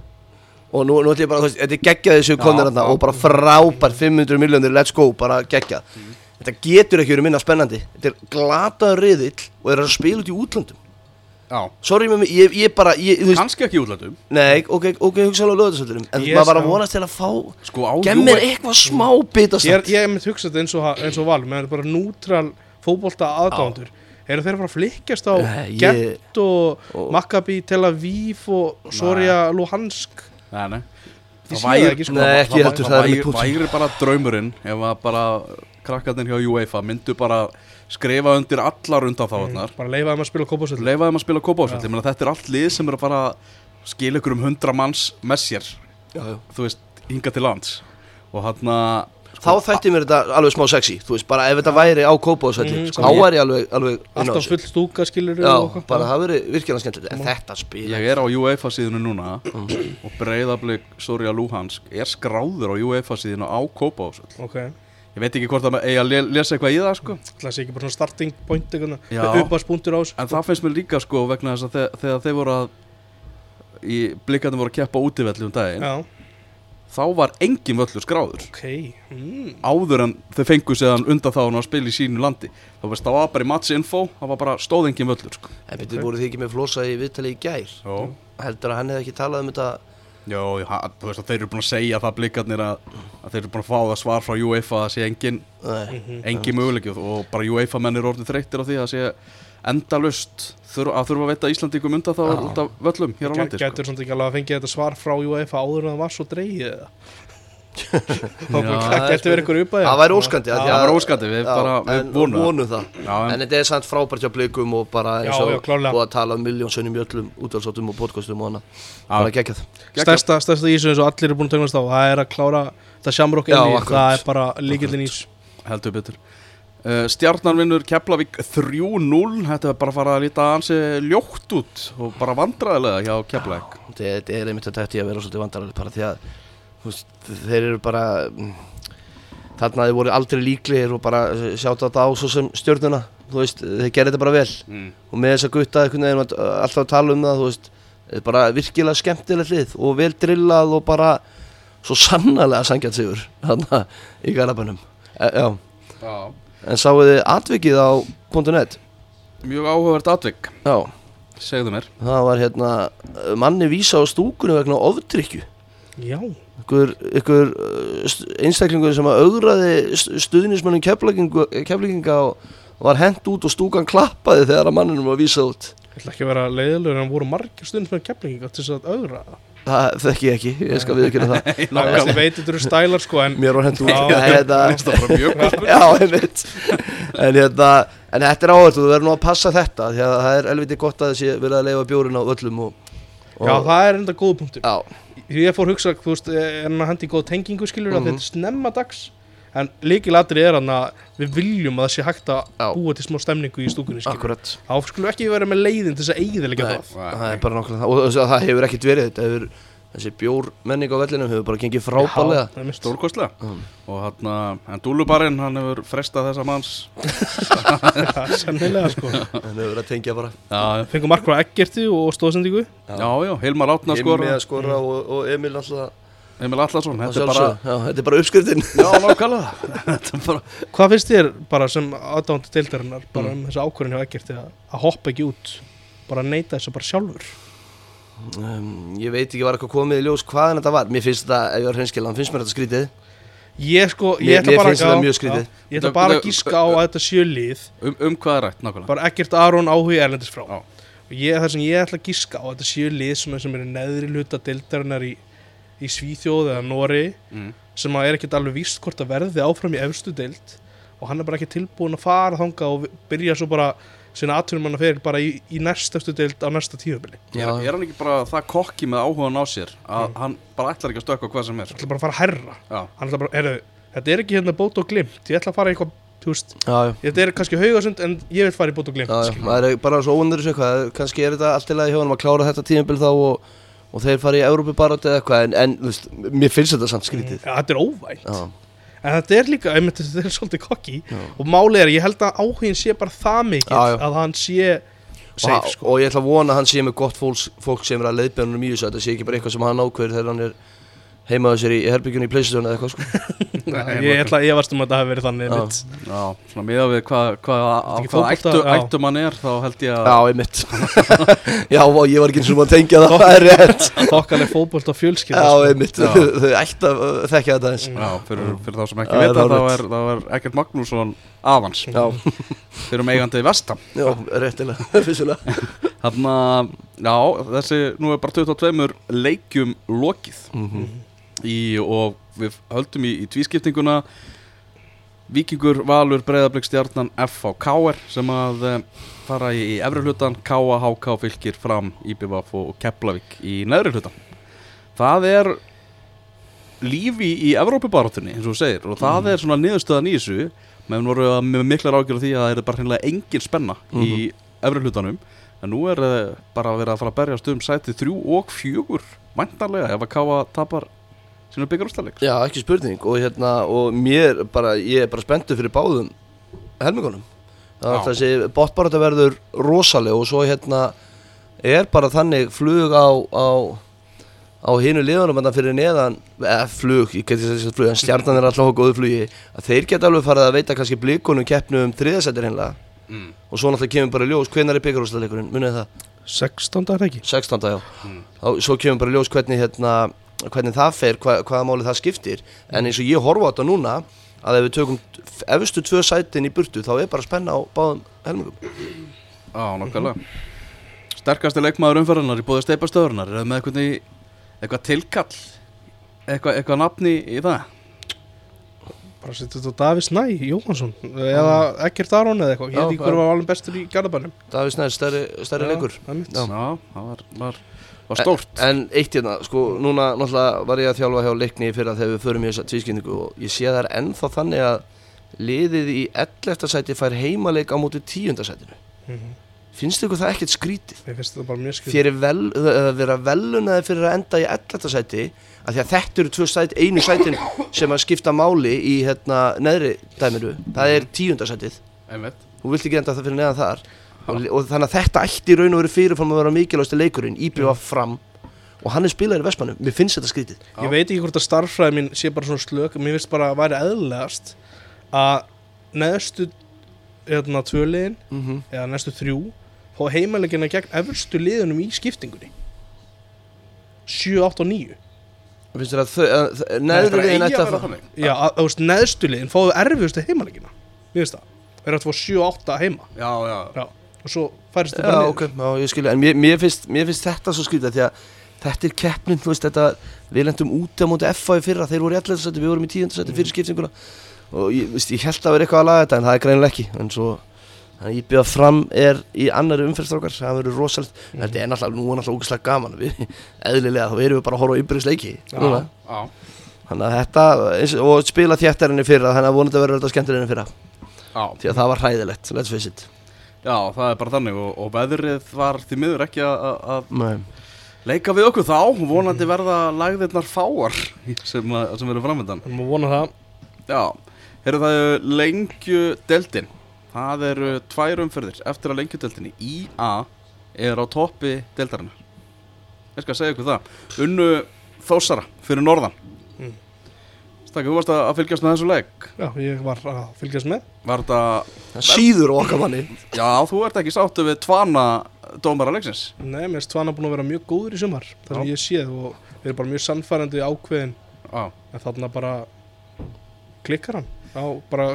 Og nú, nú ætlum ég bara, þetta er geggjað þessu konir þarna og bara frábært 500 miljónir, let's go, bara geggjað þetta getur ekki verið minna spennandi. Þetta er glataður riðill og er að spila út í útlöndum. Já, sorry með mig, ég, ég bara, ég, þú veist kannski ekki í útlætum Nei, ok, ok, hugsa alveg lögðarsöldurum En Yes, maður bara já. vonast til að fá Sko á Gem mér Juve- eitthvað smá bita Ég er, ég er með hugsa þetta eins og, ha- eins og val með bara nútral fótbolta aðgándur Eru þeir að fara að flikkjast á Nei, ég- Gett og, og- Maccabi Tel Aviv og Soria Luhansk? Nei, nei. Ég Það sé það væri- ekki, sko. Nei, ekki það- heldur, það er væri- með púlsinn. væri bara draumurinn ef að bara krakkarnir hjá UEFA myndu bara skrifa undir allar undan þáðarnar Bara leifa þeim að spila kópasöldu leifa þeim að spila kópásvöld ég meina þetta er allt lið sem er að fara að skila ykkur um hundra manns með sér Já, já. þú veist, hinga til lands. Og hann að Þá þætti mér þetta alveg smá sexy Þú veist, bara ef þetta væri á kópásvelli Mhm, Þá sko. væri ég alveg, alveg Alltaf full stúka skilur Já, bara það veri virkilega skemmtilegt. En þetta spila ég er á UEFA síðunu núna Mhm. og breyðablik Soria Luhansk er skráður á UEFA síðunu á kópásvöld Ok, ég veit ekki hvort það eigi að le- lesa eitthvað í það sko. Það sé ekki bara svona starting point. Uppáðspunktur á þessu En það finnst mér líka sko vegna þess að þe þegar þeir voru að í blikarnir voru að keppa útivelli um daginn Já, þá var engin völlur skráður. Ok mm. áður en þau fengu séðan undan þá að spila í sínu landi. Þá veist það var bara í matsinfo það var bara stóð engin völlur sko. En betur voru þið ekki með flosa í viðtali í gær? Jó, Heldur að hann hefði ekki talað um þetta Jó þú veist að þeir eru búin að segja það blikarnir að, að þeir eru búin að fá það svar frá UEFA að það sé engin, Nei, engin möguleiki og bara UEFA menn eru orðin þreyttir á því að það sé endalust þurfa, að þurfa að veita Íslandingum undan þá út af völlum hér á landi sko. Gætur svona ekki alveg að fengið þetta svar frá UEFA áður en það var svo dreigið eða Það gæti verið einhver uppæði það væri óskandi af því Það að- var óskandi, við Já, bara við en vonum það. það. En- En þetta er samt frábært hjá blikum og bara eins og búið að tala um miljón sönnum í öllum útvalsóttum og podcastum og hana Já. bara geggjað. Stærsta, stærsta ísum eins og allir eru búin að tögnast á Það er að klára þetta shamrock Já, inni akkurat. Það er bara líkildin ís. Heldur betur. Uh, Stjarnan vinnur Keflavík 3-0 þetta er bara að fara að líta ansi ljótt út og bara vandræðilega hjá Keflavík. Þetta er- er einmitt að þetta í að vera svolítið vandarlega bara því að veist, þeir eru bara þarna þeir voru aldrei líklegir og bara sjáta þetta á svo sem stjörnuna þú veist, þeir gerði þetta bara vel. Mm. og með þess að gutta einhvern veginn var alltaf að tala um það þú veist, þetta er bara virkilega skemmtilegt lið og vel drillað og bara svo sannarlega sangjant sigur þarna í Garabænum e, já, Já. en sáu þið atvikið á .net? Mjög áhugavert atvik já, segðu mér. Það var hérna manni vísa á stúkunni vegna ofdrykju Já, ykkur, ykkur uh, st- einstaklingur sem að augraði stuðnismannum keflinga og var hent út og stúkan klappaði þegar að manninum var vísað út. Ég ætla ekki að vera leiðilegur en það voru margir stund með keflingi til þess að augra það það þekki ég ekki, ég skal viðkynna það. Ég veit þetta eru stælar sko en mér var hent út. Já. Nei, þetta, það en, hérna, en þetta er og þú verður nú að passa þetta því að það er elviti gott að þessi verið að leifa bjórin á öllum og, og, Já, það er enda góð punktur. Já, Ég fór að hugsa, þú veist, er hann að hendi góð tengingu skilur Mhm. að þetta er snemma dags? En líkilatri er hann að við viljum að það sé hægt að Já. búa til smá stemningu í stúkunni skilur akkurat. Þá skulum við ekki vera með leiðin til þess að eigðilega það. Það er bara nokkulega það. Og það hefur ekkert verið þetta hefur, þessi bjór menning á vellinum hefur bara gengið frábælega stórkostlega. Mm. og hann en Dúlubarinn hann hefur frestað þessa manns. Já, sennilega sko. En hefur verið að tengja bara. Já, Fengum mark frá Eggerti og stóðsendingu. Já, já Hilmar Átna Emil skora að skora og, og Emil alltaf Emil Allarsson, þetta er bara já, þetta er bara uppskriftin. Já, nákvæmlega. Þetta er bara Hvað finnst þér bara sem aðdánandi deildarinnar bara Mm. um þessu ákvörðin hjá Eggerti að, að hoppa ekki út bara neyta þessu bara sjálfur um, ég veit ekki var eitthvað komið í ljós hvaðan þetta var mér finnst þetta, ef ég var hreinskilan, finnst mér þetta skrítið Ég sko, Mér- ég ætla mér bara finnst þetta mjög skrítið. já, Ég ætla bara að gíska á að þetta sjö lið um, um hvað er rætt nákvæmlega bara Eggert Aron áhugi erlendis frá Já. og ég, það sem ég ætla að gíska á þetta séu lið svona sem eru neðri hluta deildarinnar í, í Svíþjóð eða Nóri mm. sem að er ekkert alveg víst hvort að verði áfram í efstu deild og hann er bara ekki tilbúin að fara þanga og byrja svo bara sinna atvinnum hann að fyrir bara í, í næst efstu deild á næsta tíðubili er, er hann ekki bara það kokki með áhugan á sér að hann bara ætlar ekki að stökka hvað sem er? Hann ætla bara að fara að herra. Bara, heyrðu, þetta er ekki hérna bót og glimt. Ég ætla að fara eitthvað, Já, já. þetta er kannski haugasund en ég vil fara í bót og skilur. maður er bara svo óundur kannski er þetta allt í lagi hjá hann að klára þetta tímabil þá og, og þeir fara í Európi barátt eða eitthvað en, en veist, mér finnst þetta samt skrítið. Já, þetta er óvænt. Já, en þetta er líka, einmitt, þetta er svolítið kokki og málið er, ég held að áhugin sé bara það mikill Já, já. að hann sé og, safe, sko. og ég ætla að vona að hann sé með gott fólks, fólk sem er að leiðbjörnum í þessu þetta sé ekki bara eitthvað sem hann ákveður þegar hann er heimaður sér í, í herbyggjunni í Playstation eða eitthvað sko. Nei, ég ætla að ég varst um að þetta hafi verið þannig Já. einmitt. já svona miða við hvað hva, fótbolta? ættu, ættu mann er þá held ég að Já, einmitt Já, og ég var ekki eins og maður tengja það Það er rétt þokkaleg fótbolt og fjölskylda Já, sko. einmitt Já. Þau ætti að þekkja þetta eins Já, fyrir, fyrir þá sem Já, ekki vita það er þá er, er Ekkert Magnússon aðans Já, fyrir um eigandi vestam já, réttilega Fyrstulega Þannig að, já, þessi, nú er bara 22 leikjum lokið Mhm. Í, og við höldum í, í tvískiptinguna Víkingur, Valur, Breiðablík, Stjarnan, F á KR sem að e, fara í, í efri hlutan, K.A. HK fylgir fram IBVF og Keflavík í neðri hlutan. Það er lífi í Evrópubarátunni, eins og þú segir, og það er svona niðurstöðan í þessu, meðan voru að- með miklar ágjör á því að það er bara hreinlega engin spenna í efri hlutanum, en nú er eh, bara verið að fara að berjast um sæti þrjú og fjögur, væntanlega, ef að K.A. tapar sínu byggarústaleik. Já, ekki spurning og hérna, og mér bara, ég er bara spenntur fyrir báðum helmingunum Það er þessi botbarata verður rosaleg og svo hérna er bara þannig flug á, á, á hinu liðunum en fyrir neðan, eða flug, ég geti þess að flug, en stjarnan er alltaf á góðu flugi að þeir geta alveg farið að veita kannski blikunum keppnu um þriðasættir hinlega Mm. og svo náttúrulega kemur bara ljós hvenar er byggarústaleikurinn, munið það? 16. er það ekki 16. já Mm. þá, svo kemur bara ljós hvernig, hérna, hvernig það fer, hva, hvaða máli það skiptir. En eins og ég horfa á þetta núna að ef við tökum efstu tvö sætin í burtu þá er bara spenna á báðum helmingum. Já, nokkulega Sterkasti leikmaður umferðarnar í bóði steipastöðurnar Er það með eitthvað, eitthvað tilkall? Eitthvað, eitthvað nafni í það? bara setja þetta á Davís Næ Jóhansson eða Ekkert Aron eða eitthvað. Ég veit ekki hver já. var alveg bestur í Garðabænum. Davíð Snær, stærri, stærri leikur. það. Já, það var, var, var stórt En eitt hérna, sko, núna náttúrulega var ég að þjálfa hjá leikni fyrir að þegar við förum í þessa tvískynningu og ég sé það er ennþá þannig að liðið í 11. sæti fær heimaleik á móti 10. sætinu Mhm. Finnst ykkur það ekkert skrítið? Mér finnst þetta bara mjög skrið Þér er vel, að vera velunaði fyrir að enda í 11. sæti að því að þetta eru tvö sæti, einu sætin sem að skipta máli í hérna neðri dæmiru, það er 10. sætið þú vilt ekki enda það fyrir neðan þar og, og þannig að þetta ætti raun og veru fyrirfram að vera mikilvægstu leikurinn, íbjöfa fram og hann er spilaður í Vestmannum, mér finnst þetta skrítið. Já. Ég veit ekki hvort að starffræði mín sé bara svona slök Mér finnst bara að væri eðlilegast að neðstu hérna tvöliðin mm -hmm. eða næstu þrjú fá heimalegina gegn efurstu liðunum í skiptingunni. 7, 8 og 9 finnst þér að að, neðri er liðin ætti að að fá Já, að, þú veist, neðstu liðin fáðu erfiðustu heimalegina Mér finnst það. Það er að fá 7, 8 heima. Já, já. Já, og svo þetta Já, bara ok, já, ég skilja, en mér, mér, finnst, mér finnst þetta svo skrítið því að þetta er keppnin, þú veist, þetta við lendum úti á móti FA í fyrra, þeir voru í 11. sæti, við vorum í 10. sæti fyrir skiptinguna og ég, veist, ég held að vera eitthvað að laga þetta en það er greinilega ekki, en svo að ég byrja fram er í annari umferðstrákar það verður rosalegt, mm. þetta er náttúrulega nú er náttúrulega ógeðslega gaman, við, eðlilega þá erum við bara að horfa á Já, þannig að þetta, og spila þjættarinn í fyrra, þannig að vonandi verður þetta skemmtileginn í fyrra. Því að það var hræðilegt, let's face it já, það er bara þannig og, og veðrið var því miður ekki að- að að Nei. leika við okkur þá. Vonandi verða lagðirnar fáar sem, að- sem eru framöndan Við að vona það. Já, heyrðu það er lengju deltin Það eru tvær umferðir eftir að lengju deltinni IA er á toppi deltarinnar Ég skal segja ykkur það. Unnu Þósara fyrir norðan. Mm. Stakki, þú varst að fylgjast með þessu leik Já, ég var að fylgjast með. Var þetta, það síður okkar manni. Já þú ert ekki sáttu við tvana dómara leiksins Nei, mér finnst Tvana búin að vera mjög góður í sumar Það sem ég séð og við erum bara mjög sannfærandi ákveðin. Já, en þarna bara klikkar hann. Á bara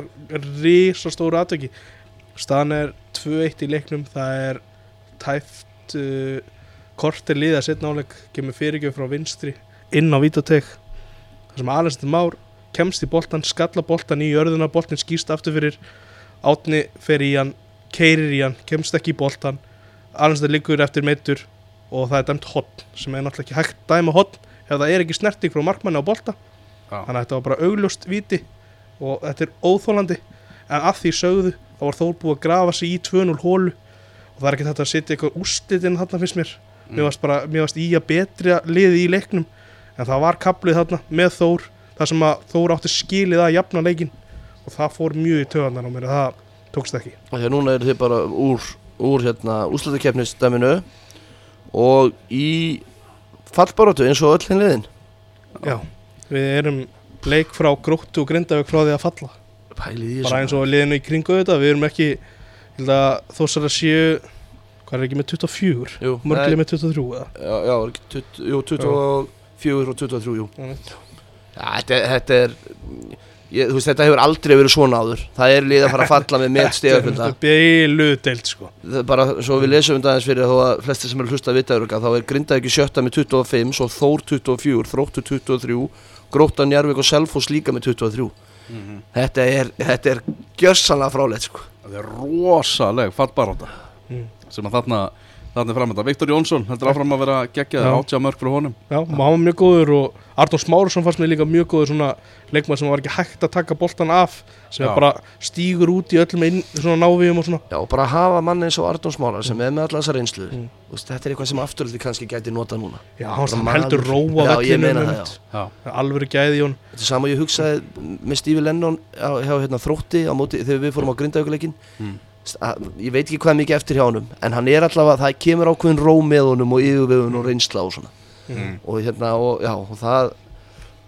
risastóru aðtöki staðan er 2-1 í leiknum það er tæft uh, kortir liða setna áleik kemur fyrirgjöf frá vinstri inn á Vítatek þar sem Alestin Már kemst í boltan, skalla boltan í jörðuna boltin skýst aftur fyrir átni fer í hann, keirir í hann kemst ekki í boltan Alestin liggur eftir meittur og það er dæmt hotn sem er náttúrulega ekki hægt dæma hotn ef það er ekki snerting frá markmanni á bolta. Já. þannig að þetta var bara augljóst viti og þetta er óþólandi en að því sögðu þá var Þór búið að grafa sig í 2-0 hólu og það er ekki þetta að setja eitthvað úrslitinn þarna fyrst mér. Mér varst bara, mér varst í að betri liði í leiknum. En það var kaplið þarna með Þór þar sem að Þór átti skilið að jafna leikin og það fór mjög í töðanar á mér að það tókst ekki. Þegar núna eru þið bara úr, úr hérna, úslættakefnisdæminu og í fallbaróttu eins og öll hinn liðin. Já, við erum leik frá gróttu og grindavík frá því að falla. Bara eins og liðinu í kringu þetta við erum ekki þósar að séu hvað er ekki með 24 Jú, mörgli með 23 eða? Já, já, er ekki tut- jú, 24 og 23, jú þetta, þetta er ég, þú veist, þetta hefur aldrei verið svona áður það er lið að fara að falla með með stegafölda beilu deilt sko bara svo við lesum um dagins fyrir þó að flesti sem eru hlusta að vita þá er Grinda ekki sjötta með 25 svo Þór 24, Þróttur 23 Gróta Njarvík og Selfoss líka með 23 Mhm. þetta er, þetta er gjörsanlega fráleitt sko. Það er rosaleg fallbaráta Mm. sem að þarna þarna er framönda. Viktor Jónsson, heldur áfram að vera geggjað Já. átjá mörg frá honum Já, hann var mjög góður og Arnór Smárusson fannst mér líka mjög góður svona leikmann sem var ekki hægt að taka boltan af sem er bara stígur út í öllum inn, svona návíum og svona Já, og bara hafa mann eins og Arnón Smálar sem er með alla þessa reynslu Mm. Þetta er eitthvað sem afturöldi kannski gæti nota núna Já, hann, maður. heldur róa Já, ég meina vellinum það, já. Já, alvöru gæði í hún Þetta er sama ég hugsaði með Stífi Lennon á, hjá hérna, þrótti á móti þegar við fórum á grindaugleikin Mm. Ég veit ekki hvað mikið eftir hjá honum en hann er allavega, það kemur ákveðin ró með honum og yfirvegun og reynsla og svona. Mm. og hérna, og já, og það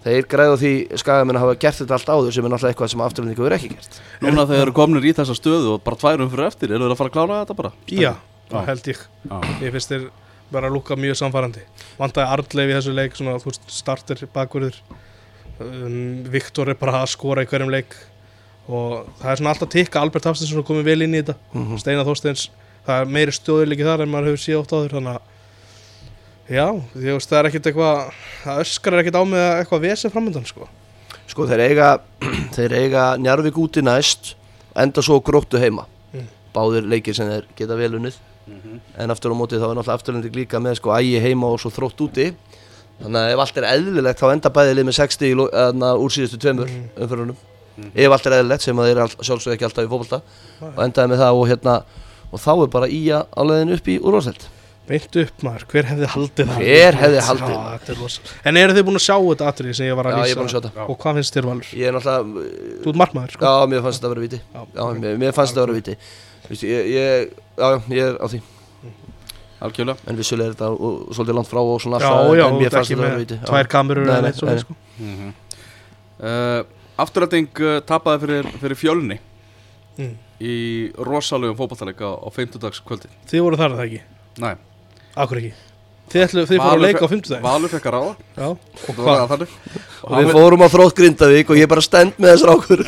þeir græða því skagamenn að hafa gert þetta allt áður sem er náttúrulega eitthvað sem afturlendingu er ekki gert. Núna þegar þeir eru komnir í þessa stöðu og bara tværum fyrir eftir, eru þeir að fara að klára þetta bara? Já, það held ég. Já. Ég finnst þér bara að lúka mjög samfærandi Vandaði Arnleif í þessu leik svona, og það er svona alltaf tikka Albert Hafstinsson er komið vel inn í þetta Mhm. Steinar Þorsteins, það er meiri stöðuleiki þar en maður hefur séð ótt áður þannig að já, því veist, það er ekkit eitthvað það öskar ekkit á með eitthvað vesið framöndan sko. sko þeir eiga þeir eiga Njarvík úti næst enda svo gróttu heima Mm. báðir leikir sem þeir geta vel unnið Mhm. en aftur á móti þá er náttúrulega afturlending líka með sko ægi heima og svo þrótt úti þannig að ef allt er eðlilegt þá enda bæðið lið með 60 í lo- þarna úr síðustu tveimur Mm. Mhm. ef allt er eðlilegt sem að þeir er sjálfsög ekki alltaf í fókbalta og endaði með það og hérna og þá er bara í að áleiðin upp í úrvarsleitt beint upp maður, hver hefði haldið það Hver hefði haldið Já, það? er en eru þið búin að sjá þetta atrið sem ég var að Já, ég lýsa er búin að sjá þetta og hvað finnst þér Valur? Ég er náttúrulega Þú ert markmaður sko. Já, mér fannst þetta að vera viti Já. Já, mér, mér fannst þetta að vera viti Vistu, ég, ég, Já, já, ég er á því Algjörlega En vissulega er þetta og, og, svolítið langt frá og svona Já, alltaf, já, En þú mér ert fannst ekki þetta að vera með viti Já. tvær kamerur eða nei, neitt svona sko. Afturræting uh, tapaði fyrir, fyrir fjölni mm. í rosalegum fótballtaleika á 50 dags kvöldi Þið voru þar er það ekki, Nei, akkur ekki? Þið, ætlu, þið fóru að leika á fe- 50 Valur fekk að ráða. Já, og Það var hvað? það þannig. Og við fórum á þrótt Grindavík og ég bara stend með þessar ákur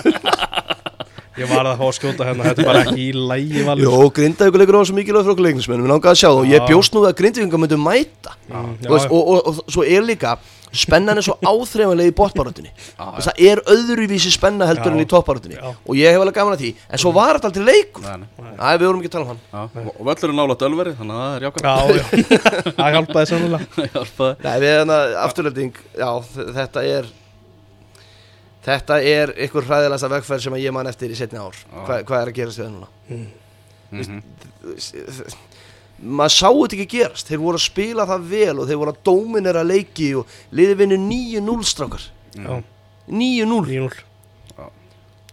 Ég var að fá að skjóta hérna, þetta er bara ekki í lægi Valur. Jó, Grindavík leikur á svo mikilvæg frá leiknismenn Við langaði að sjá það. Og ég bjóst nú við að Grindavíkingar myndu mæta. Mm, já, og, og, og, svo er líka spennan er svo áþreifanlega í botbarátunni Já, það er öðruvísi spenna heldur Já. en í toppbarátunni og ég hef alveg gaman að því. En svo var þetta aldrei leikur. Nei, nei. Æ, við vorum ekki að tala um hann. Og- og völlurinn nála dölveri þannig að það er jákvæmt já, já. Það hjálpaði við hérna þetta er Þetta er ykkur hræðilegasta vegferð sem ég man eftir í setni ár. Hva, Hvað er að gerast við það núna? Mhm. Maður sá þetta ekki gerast. Þeir voru að spila það vel og þeir voru að dóminera leiki og liði vinnu 9-0 strákar. Já, 9-0 9-0 Já.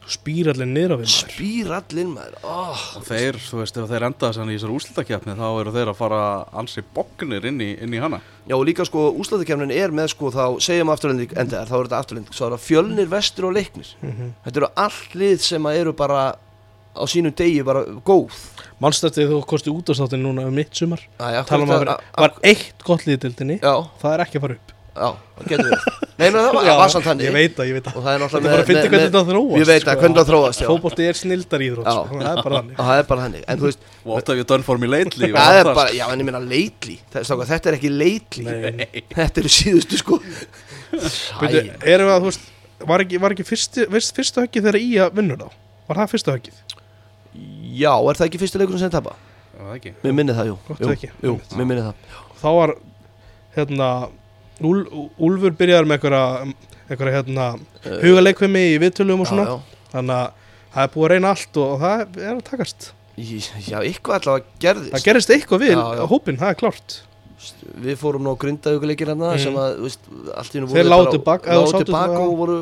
Spýr allir niður á við maður. Spýr allir maður. Oh. Og þeir, þú veist, ef þeir enda þessan í þessar úrslutakefni þá eru þeir að fara ansi bognir inn í, inn í hana. Já og líka sko úslæðikefnin er með sko þá segjum afturlending endaðar, þá er þetta afturlending svo er það fjölnir, vestur og leiknir. Mhm. Þetta eru allt lið sem að eru bara á sínum degi bara góð. Mannstættið þú kosti út á státtin núna um mitt sumar Tala um að vera, var eitt gott liðdildinni Já, Það er ekki að fara upp. Já, það getur verið. Nei, menn það var, Já, það var samt þannig. Ég veit það, ég veit það. Og það er Þetta náttúrulega er bara að finna hvernig þetta þróast Ég veit að hvernig það þróast, já. Fótbolti er snildar íþrótt Já. sko. Það er bara þannig. Og það er bara þannig. En þú veist, What have you done for me lately? það er bara, já en ég meina lately Þetta þetta er ekki lately Nei. Þetta eru síðustu sko. Æ, erum við að, þú veist Var ekki, var ekki fyrsti, fyrst, fyrsta höggið þegar í að vinnur þá? Var það fyrsta höggið? Já, er það ekki fyrsti leikurinn sem tapa? Það er ekki. Mér minni það, jú. Gott ekki. jú mér minni það. Þá var hérna Úl, Úlfur byrjaði með einhverja einhverja hérna hugaleikvimi í viðtölum og svona. já, já. þannig að það er búið að reyna allt og það er að takast. Já, eitthvað allavega gerðist. Það gerist eitthvað við Já, já. hópin, það er klárt. Við fórum nú að grinda ykkur leikir hérna Mm. sem að, þú veist, allt í nú Þeir Lágu sátu til baka það- og voru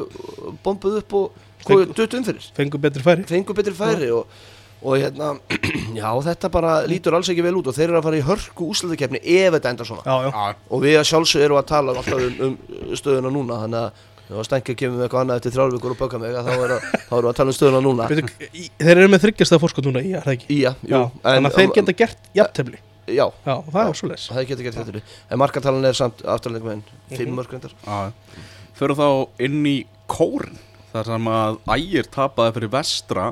bombuð upp og fengur betri færi. Fengu betri færi og, og hérna, já, þetta bara lítur alls ekki vel út og þeir eru að fara í hörku úslutakefni ef þetta endar svona. Já, já. Já, og við að sjálfsög erum að tala alltaf um, um stöðuna núna þannig að að stengja kemur með eitthvað annað eftir þrjálfvíkur og böka mig að þá, er að, þá erum við að tala um stöðuna núna. Veitu, í- þeir eru með þryggjast að fórskot núna í, er það ekki? Ía, jú, Já, þannig að þeir geta gert jafntefli. Já, já, það er svo les það geta gert þetta En markatalan er samt afturlega með Mhm. fimm mörg reyndar. Já. Fyrir þá inn í kórin þar sem að ægir tapaði fyrir vestra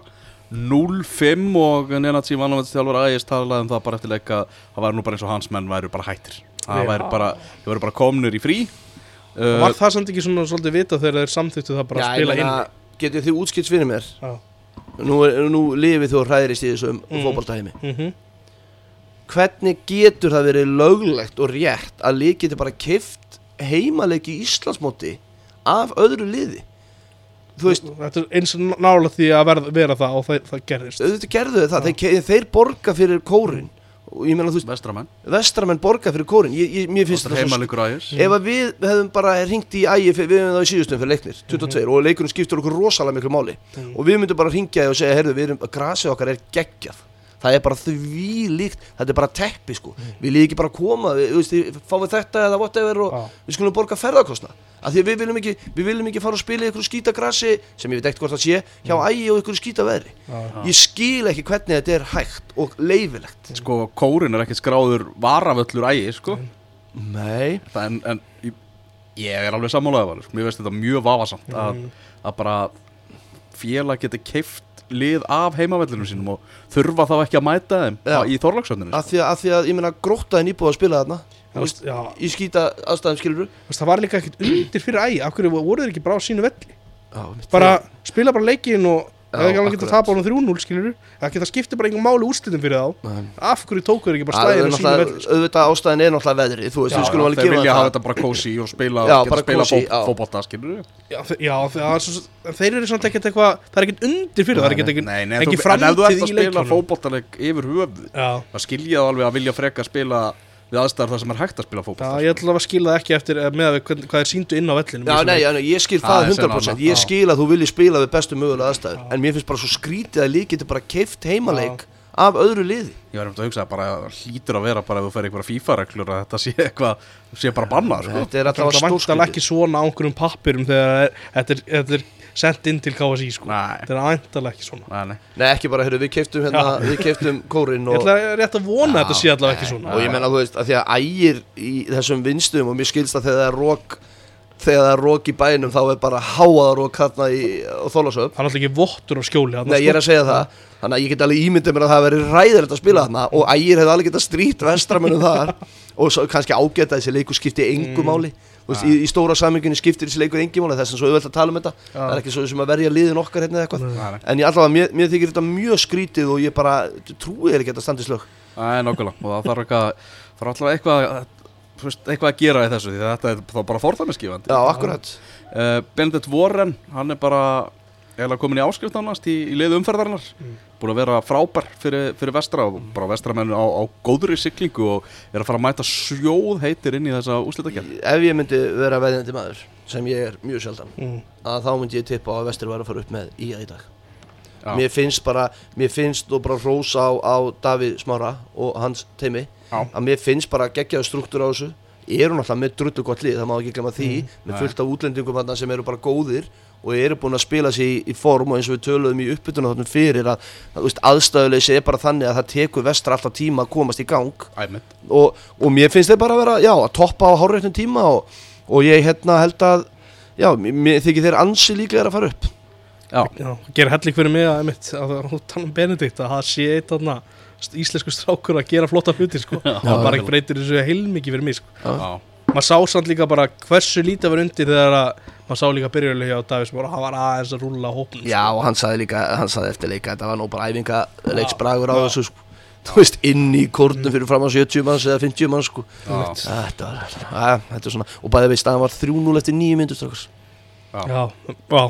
0-5 og Nenatsi Vanavættstjálfur ægis talaði um það bara eftir leika það væri nú bara eins og hans menn væru bara hættir það Já. væri bara, bara komnir í frí uh, var það samt ekki svona svolítið vita þegar þeir samþýttu það bara að spila inn Getið þið útskilt fyrir mér já. Nú, er- nú lifið þú hræðirist í þessum Mm. mm. fótboltaheimi Mm Hvernig getur það verið löglegt og rétt að lið getur bara kift heimaleiki í Íslandsmóti af öðru liði veist, þetta er eins og nála því að verða, vera það og það, það gerðist. Auðvitað gerðu þau það. Þeir, þeir borga fyrir kórin. Og ég meina þú veist, vestramenn. Vestramenn borga fyrir kórin. Ég, ég, Mér finnst það svo Ef að við hefðum bara ringt í ægi við hefum það í síðustum fyrir leiknir, 22 og leikurinn skiptur okkur rosalega miklu máli. Mhm. og við myndum bara ringja og segja, heyrðu, við erum, grasið okkar er geggjað. Það er bara því líkt, þetta er bara teppi sko, við líðum ekki bara koma við, veist, þið- fáum við þetta eða whatever og Já. við skulum borga ferðarkostna af því að við viljum ekki, við viljum ekki fara og spila í ykkur skýta grasi, sem ég veit ekkert hvort það sé hjá ægi og ykkur skýta veðri. Já. ég skil ekki hvernig þetta er hægt og leifilegt sko kórin er ekki skráður varavöllur ægi sko. Nei, Það en, en ég, ég er alveg sammálaðið valur mér veist þetta mjög vafasamt að, Mhm. að bara félag geti keift lið af heimavellunum sínum og þurfa þá ekki að mæta þeim á- í Þorlagsöndinu af því að, af því að ég meina gróttaðin íbúið að spila þarna veist, í skýta aðstæðum skilur veist, það var líka ekkert undir fyrir ægi af hverju voru þeir ekki bara á sínu velli? Já, bara spila bara leikin og það er ekki alveg akkurat. tapa honum 3-0 skilur það geta skipti bara einhver máli úrslitum fyrir þá. Nei. af hverju tóku þeir ekki bara Það slæðin á sínu velli sko. auðvitað ástæðin er náttúrulega veðrið, þú veist, við skulum alveg þeir gefa vilja það. hafa þetta bara kósi og spila, Já, geta spila kósí, já. fótbolta skilur já, já það þeir eru samt ekkert eitthvað það er ekkert undir fyrir það er ekkert ekki ef framtíð já það það við aðstæðar þar sem er hægt að spila Já, fótbolta ég ætla að skila það ekki eftir eh, með hvern- hvað er síndu inn á vellinu Já, nei, já, nei, ég skil Það það er sennilega 100% annað, Ég já. skil að þú viljið spila við bestu mögulega aðstæður Já. En mér finnst bara svo skrítið að lík getur bara keift heimaleik af öðru liði ég var um að hugsa að bara hlýtur að vera bara ef þú fer einhverja FIFA-reglur að þetta sé eitthvað sé bara bannað sko. Þetta er Það alltaf vantar stórskrítið ekki svona á einhverjum pappirum þegar er- þetta er, þetta er sendt inn til KSI sko. Þetta er vantarlega ekki svona. Nei, nei. Nei, ekki bara, heyrðu, við keiftum hérna, við keiftum kórin Ég og, ætla rétt að vona að þetta sé allavega ekki svona. Og ég menna, þú veist, að því að ægir í þessum vinstum og mér skilst að þegar það er rók þegar það er rók í bænum þá er bara háaða rók þarna í Þólasöf Það er alltaf ekki vottur á skjóli Nei, ég er sko. að segja það. Þannig að ég get alveg ímyndið mér að það veri ræðilegt að spila þarna og ægir hefði alveg getað strýtt vestramönnum þar. Og svo kannski ágæta þessi leikur skipti engu Mm. Veist, í, í stóra samingunni skiptir þessi leikur engu máli þess að svo auðvelt að tala um þetta. Já. það er ekki svo sem að verja liðin okkar hérna eða eitthvað. Nei. en ég allavega, mér, mér þykir þetta mjög skrítið og ég bara trúi þér ekki að þetta standi slög Nei, nokkulega, og það þarf eitthvað þarf alltaf eitthvað eitthvað að gera í þessu þetta er þá bara fórþæmiskifandi Já, akkurat. Uh, Benedikt Warren, hann er bara eiginlega komin í áskrift annars í, í leiðu umferðarinnar. Mm. Búin að vera frábær fyrir, fyrir vestra og bara vestramennu á, á góðri siglingu og er að fara að mæta sjóð heitir inn í þessa úslitakjörn Ef ég myndi vera veðjandi maður sem ég er mjög sjaldan Mm. að þá myndi ég tippa á að vestur var að fara upp með í í dag Já. mér finnst bara, mér finnst og bara hrós á, á Davíð Smára og hans teimi Já. að mér finnst bara geggjaðu struktúr á þessu eru náttúrulega með drullu gott lið, það má ekki glemma því með Nei. fullt af útlendingum þarna sem eru bara góðir og eru búin að spila sér í, í form og eins og við töluðum í uppbytuna fyrir að, að aðstæðuleysi er bara þannig að það tekur vestra alltaf tíma að komast í gang. Og, og mér finnst þeir bara að vera, já, að toppa á hárreitum tíma og, og ég hérna held að já, mér- þykir þeir ansi líklega að fara upp. Já, Já, gera helling fyrir mig að, einmitt, að tala um Benedikt að það sé eitt þarna st- íslensku strákur að gera flotta hluti sko. það bara breytir þessu heilmikið fyrir mig sko. já, maður sá samt líka bara hversu lítið var undir þegar að maður sá líka byrjulega hjá Davís bara hann var aðeins að rúlla hópnum Já, og hann sagði líka, hann sagði eftir leika þetta var nú bara æfinga leiksbragur á þessu sko. þú veist, inn í kórnum fyrir fram á 70 manns eða 50 manns sko. já, þetta var, að, þetta er svona og bæði veist að hann var 3-0 eftir 9 myndur strákars já, já,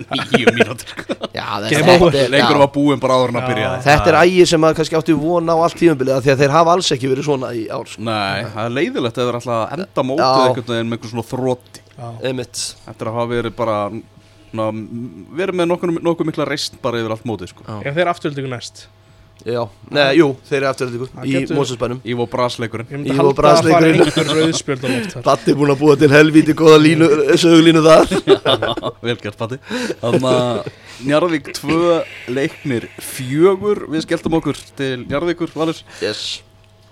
nýju mínútur. Leikur já, var búinn bara áður en að byrja þetta er ægir sem að kannski átti vona á allt tíðumbilið því að þeir hafa alls ekki verið svona í ár sko. Nei, það er leiðilegt ef þeir ætla að enda mótið einhvern veginn með einhvern svona þrótti. Eftir að hafa verið bara ná, verið með nokkuð, mikla reist bara yfir allt mótið sko. Ef þeir afturöldingu næst Já, nei, jú, þeir eru aftur Það í Mósusbænum Ívo Brasleikurinn. Ívo Brasleikurinn. Batti er búin að búa til helvíti góða línu, sögulínu þar. Vel gert Patti Þannig að Njarðvík tvö leiknir fjögur. Við skelltum okkur til Njarðvíkur Valur. Yes,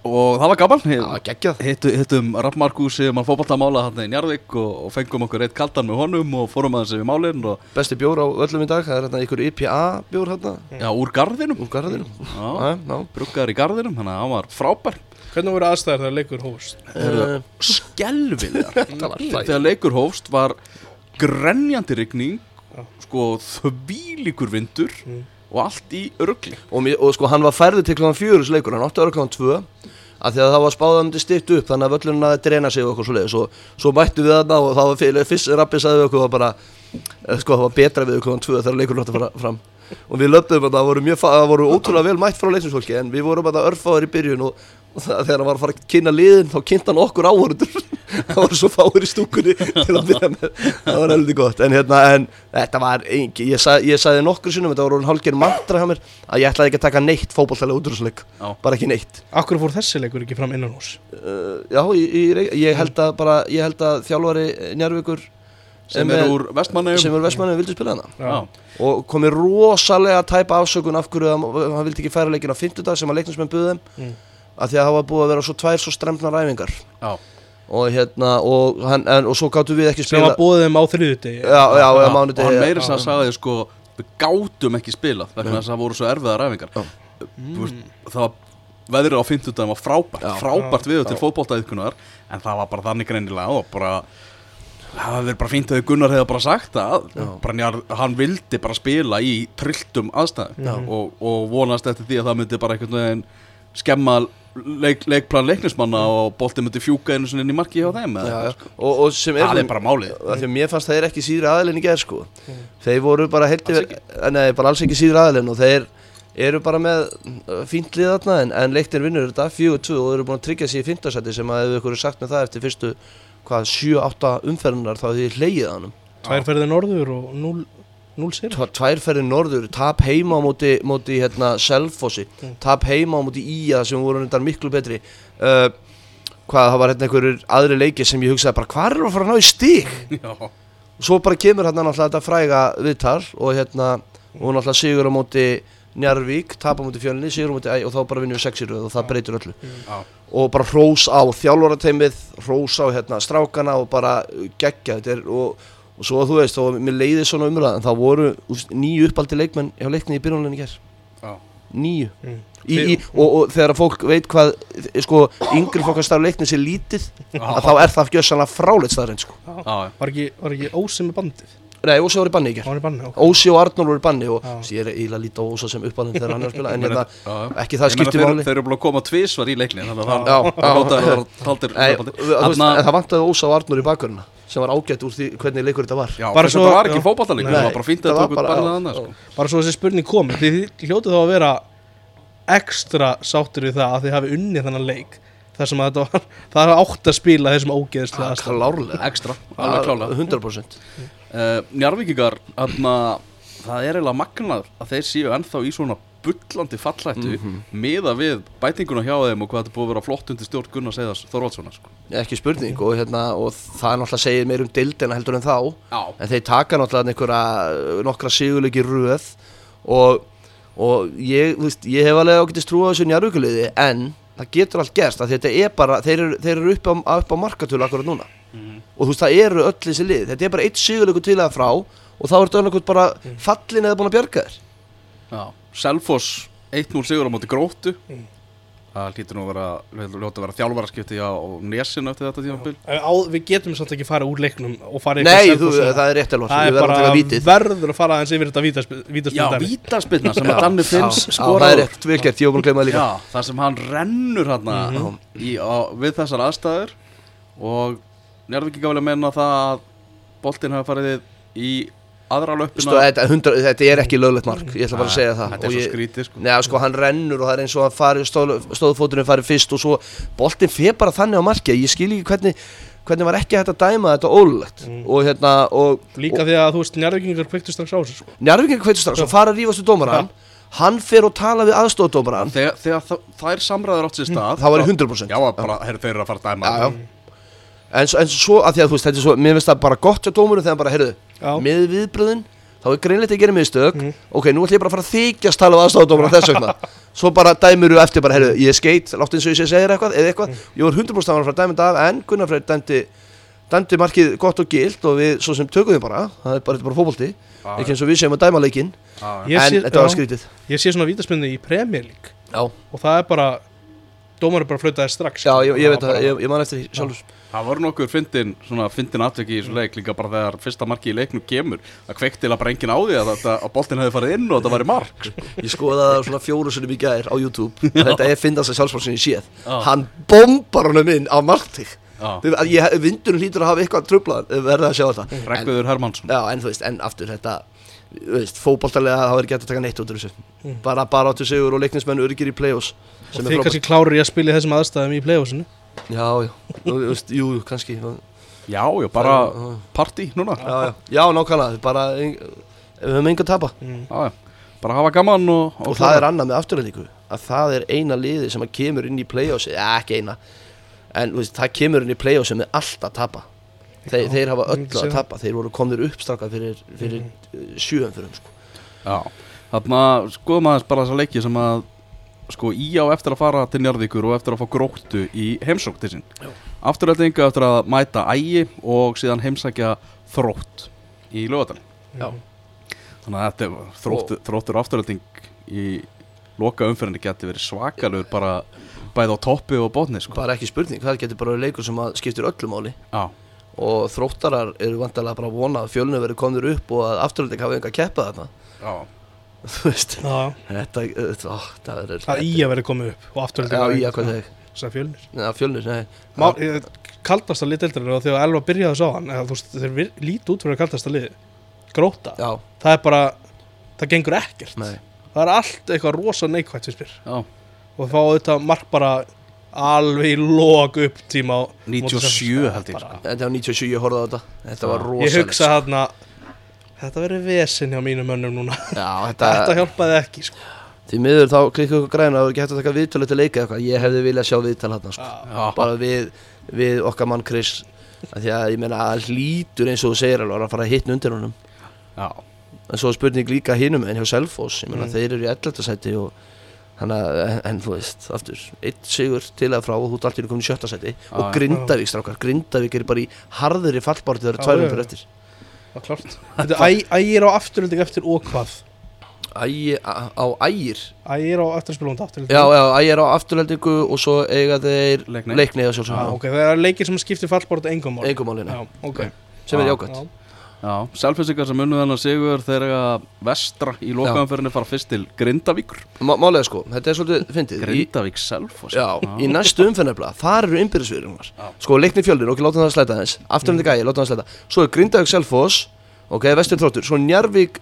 Og það var gaman. Var geggjað. Hittu, Hittum Rapp Markúsi mann fótballtamála hann í Njarðvík og, og fengum okkur eitt kaldan með honum og fórum aðeins yfir málinn og Besti bjór á öllum í dag, það er hérna ykkur IPA bjór hérna já, úr garðinum. Úr garðinu Já, Já, já. Bruggaður í garðinum, þannig að hann var frábær. Hvernig voru aðstæður þegar leikur hófst? Eh, Skelvilegar var Þegar leikur hófst var grenjandi rigning Já. sko þvílíkur vindur. Mm. Og allt í örgli og, og sko hann var færður til klokkan fjögur þessu leikur, hann átti að vera klokkan tvö af því að það var spáðað til stitt upp þannig að völlurinn að dreina sig og eitthvað svo leiðis og svo mættu við þarna og það var fyrst rappið sagði við okkur var bara eh, sko það var betra við klokkan tvö þegar leikurinn átti að fara fram. Og við löpum að það voru mjög það voru ótrúlega vel mætt frá leiknisfólki en við vorum að örfáður í byrjun og, það, þegar hann var að fara að kynna liðin þá kynnt hann okkur áhörundur það var svo fáir í stúkunni til að byrja með. Það var heldur gott. En hérna en þetta var engi ég, sa, ég sagði nokkur sinnum þetta var orðin hálfgerð mantra hjá mér að ég ætlaði ekki að taka neitt fótballtælega útrúsleik Já. bara ekki neitt. Akkur fór þessi leikur ekki fram innan hús? uh, já í, í, Reyk- ég held að bara ég held að þjálfari Njarvíkur sem er úr vestmannum sem er vestmannum vildi spila hana Já, og komið rosalega tæpa afsökun af hverju að hann vildi ekki færa leikin á 50 sem að leiknismenn buðu þeim. Mm. Af því að það var búið að vera svo tvær svo stremnar æfingar já, og hérna og, hann, en, og svo gáttu við ekki Sem spila var bóðið þeim á þriðutegi já, já, já, og hann mánudegi meiri sem Já. að sagði sko við gátum ekki spilað vegna þess að það voru svo erfiðar æfingar Já. Þú veist, það var veðrið á 50 var frábært, Já. frábært Já. við til Já. fótboltaðiðkunar en það var bara þannig greinilega og bara það hefði verið bara fínt að Gunnar hefði bara sagt það Já. bara njár, hann vildi bara spila í trilltum aðstæðum og, og vonast eftir því að það myndi bara einhvern veginn skemma leik, leikplan leiknismanna og bolti myndi fjúka einu sinni inn í marki hjá þeim eða já, sko. Og, og sem er það er bara málið. af því að mér fannst þeir ekki síðri aðilinn í gerð sko. Þeir voru bara Alls nei, bara alls ekki síðri aðilinn og þeir eru bara með uh, fínt lið þarna en, en leiknir vinnur þetta 4-2 og eru búin að tryggja sig í fintarsætti sem að ef ykkur er sagt með það eftir fyrstu hvað 7-8 umferðunar þá hefði hleyið hann Tvær ferðið norður og 0 0 sér tvær ferðir norður, tap heima á móti, móti hérna Selfossi. Mm. tap heima á móti Ía sem voru reyndar miklu betri. Uh, hvað það var hérna einhverjur aðri leiki sem ég hugsaði bara hvað er að fara að ná í stig? Já, svo bara kemur hérna náttúrulega þetta fræga viðtal og hérna og náttúrulega sigur á móti Njarvík tapa á móti fjölni, sigur á móti æ og þá bara vinnum við sexir og það breytir öllu. Já, og bara hrós á þjálfarateimið hrós á hérna strákana og bara geggja. Þetta er og, og svo að þú veist og mér leiði svona umræðan. Þá voru úst, nýju uppaldi leikmenn hjá leikni í byrjunleginni hér já. nýju Mm. í, í, og, og þegar fólk veit hvað sko yngri fólk að starfa leikni sér lítið að þá er það gjössanlega fráleitt staðrænt sko. Já, já. Var ekki, var ekki Ósi með bandið? Nei, Ósi var í banni í Hann hér var í banni, ok. Ósi og Arnór voru í banni og ég er eiginlega lítið á Ósa sem uppalinn þegar hann er að spila en hérna, Já, já. ekki það skiptir máli. þeir eru búin að koma tvísvar í leikni þannig að það það en það vantaði Ósa og Arnór í bakgrunna sem var ágætt úr því hvernig leikur þetta var. Já, Bara svo- þetta var ekki Nei, það var bara fínt að það það var tók út bara- annað sko. Bara svo þessi spurning kom Þið hljótið þá að vera ekstra sáttur við það að þið hafi unnið þennan leik þar sem að þetta var það er átt að spila þessum ógeðslega aðstæðum. Klárlega. Ekstra, alveg klálega 100% uh, Njarvíkingar, aðna það er eiginlega magnað að þeir séu ennþá í svona bullandi fallættu Mhm. miða við bætinguna hjá þeim og hvað þetta búið að vera flott undir stjórn Gunnar Seiðars Þorvaldssonar sko. ekki spurning og, hérna, og það náttúrulega segir meir um dildina heldur en þá. Já, en þeir taka náttúrulega einhverja nokkra sigurleiki röð og, og ég, veist, ég hef alveg ágætist trú á þessu njárvíkuliði en það getur allt gerst þetta er bara þeir eru, þeir eru upp á, upp á markatölu akkurat núna. Og þú veist það eru öll þessi lið. Þetta er bara eitt sigurleikur til að frá og þá er þetta annarkot bara fallin eða búin að bjarga þér. Já, Selfoss 1-0 sigur á móti gróttu. Mm. Það hlýtur nú að vera, að vera þjálfaraskipti á nesinu eftir þetta tímabil. Á, við getum samt ekki fara úr leiknum og fara í Nei, þú, og- það er rétt alveg það við er verðum að bara taka vítið. verður að fara aðeins yfir þetta Já, vítaspilna vítaspilna sem að Danni Finns já, já, það er rétt, vel gert, ég var búin að glemma það líka. Já, þar sem hann rennur hann Mhm. í, á, við þessar aðstæður. Og Njárvíkinga vilja menna það að boltinn hafa farið í aðra löppina. Stóð, þetta, þetta er ekki löglegt mark, ég ætla bara að segja það. Þetta er svo skrítið sko. Neða, sko, hann rennur og það er eins og að fari, stóð, stóðfóturinn fari fyrst og svo boltinn fer bara þannig á marki að ég skil ekki hvernig, hvernig var ekki hægt að dæma þetta ólulegt Mm. og hérna, og líka því að þú veist njárvíkingar kveiktu strax á þessu sko. Njarvíkinn kveitur strax og fara að rífast við dómaran hann fer og tala við aðstofdómaran Þegar, þegar það, það er samræður átt sér stað þá var ég 100% Já, bara, heyrðu, þeir eru að fara að dæma. Já, já. En, en svo að því að þú veist, þetta er svo, mér finnst það bara gott hjá dómurum þegar hann bara, heyrðu, Já. með viðbröðin þá er greinlegt að gera mistök. Mhm. ok, nú ætlum ég bara að fara að þykjast tala við aðstofdómaran þess vegna. Svo bara dæmur þú eftir bara, heyrðu, ég er skeit látt eins og ég sé segir eitthvað, eða eitthvað. Ég var 100% að fara að dæma þetta af, en Gunnar Freyr dæmdi dæmdi markið gott og gilt og við svo sem tökum þið bara, það er bara, bara fótbolti. Já, ekki eins og við séum að dæma já. Ég en sé- þetta var skrítið. Ég sé svona vítaspilna í já, og það er bara dómarur bara flautaði strax. Já ég, ég veit var það, ég, ég man eftir því sjálfur. Það voru nokkur fyndin, svona fyndin atveki í þessu leik líka bara þegar fyrsta marki í leiknum kemur það kveiktilega bara enginn á því að, þetta, að boltin hefði farið inn og þetta væri mark. Sko. Ég skoðaði það svona fjóru sinni í gær á YouTube. Þetta er fyndast að sjálfsfólk sem ég séð. Já. Hann bombar honum inn á marktík Já, Vindurinn hlýtur að hafa eitthvað tröflað Verða að sjá þetta. En, Rekkviður Hermansson Já, en þú veist, en aftur þetta þú veist, Fótboltalega þá er ekki hægt að taka neitt út úr þessu. Bara bara áttu sigur og leiknismenn örgir í play-offs og sem er þið kannski klárir í að spila í þessum aðstæðum í play-offsinu? Já, já, þú veist, jú, kannski. Já, Já, já, bara partí núna. Já, já, já nákvæmlega. Bara, við höfum enga að tapa. Já, bara hafa gaman og, og það er annað með afturlendingu að það er eina liði sem að kemur inn í play-offsi ja, ekki eina en þú veist, það kemur inn í play-offsi með allt að tapa Þeir, Já, þeir hafa ég öll myndi að tapa þeir voru komnir uppstrakað fyrir, fyrir mm. sjöum fyrir sko. Já, þarna skoðum aðeins bara þessa leiki sem að sko í á eftir að fara til Njarðvíkur og eftir að fá gróttu í heimsók til sín Afturöldinga eftir að mæta ægi og síðan heimsækja þrótt í lögadal Já. Þannig að þetta er þróttur, þróttur afturölding í loka umferðinni geti verið svakalur bara bæði á toppi og botni sko. bara ekki spurning, það getur bara verið leikur sem að skiptir öllu máli Já, og þróttarar eru vantarlega bara að vona að fjölinu verið komnir upp og að afturlending hafa enga að keppa þarna. Já, þú veist, Já, þetta, þetta, ó, það er það í að vera komið upp og afturhaldi Já, í að hvað þegar, Sæ fjölnir. Neða fjölnir, nei. Má, ég, kaldasta lið deildarinn og þegar Elva byrjaði að sá hann eða, þú veist, þeir líta út fyrir að kaldasta lið gróta, Já, það er bara það gengur ekkert. Nei, það er allt eitthvað rosa neikvægt sem og fá auðvitað mark bara alveg í log upp tíma á 97 held ég sko. þetta var 97, ég horfði á þetta Þetta var Já. rosalegt ég hugsa þarna þetta verður vesen hjá mínum mönnum núna Já, þetta, þetta hjálpaði ekki sko. Því miður þá klikku ykkur græna hægt að taka viðtölu til leika eitthvað Ég hefði viljað sjá viðtal hann sko. Já, Bara við, við okkar mann Chris Af Því að ég meina að hlýtur eins og þú segir alveg að fara að hitna undir honum já, En svo er spurning líka hinum en hjá Selfoss Ég meina Mm. þeir eru í 11. sæti og en, en þú veist, aftur Eitt sigur til að frá og þú ert alltaf komin í sjötta sæti Og Já. Grindavík strákar Grindavík er bara í harðri fallbárti Það eru Já, tvær já. umfyrir eftir. Það er klart er ægir á afturhalding eftir og hvað? Ægi, á ægir? Ægir á eftirspilum afturhalding Já, já, ægir á afturlendingu og svo eiga þeir Leikni. leikni eða Ah, sjálfsögum ok, það er leikir sem skiptir fallbort engum mál Engumálinu, já, ok. Sem er Já. Já. já Selfissingar sem unnu þennan sigur eiga vestra í lokaumferðinni fara fyrst til Grindavíkur. Má- Málið er sko, þetta er svolítið fyndið. Í, Grindavík Selfoss. Já, í næstu umfennefla, þar eru innbyrðisviðringar Já. Sko, leikni fjöldir, ok, látum það slæta þess Afturlendi gæi, látum það slæta. Svo er Grindavík Selfoss, ok, Vestur Þróttur. Svo Njarvík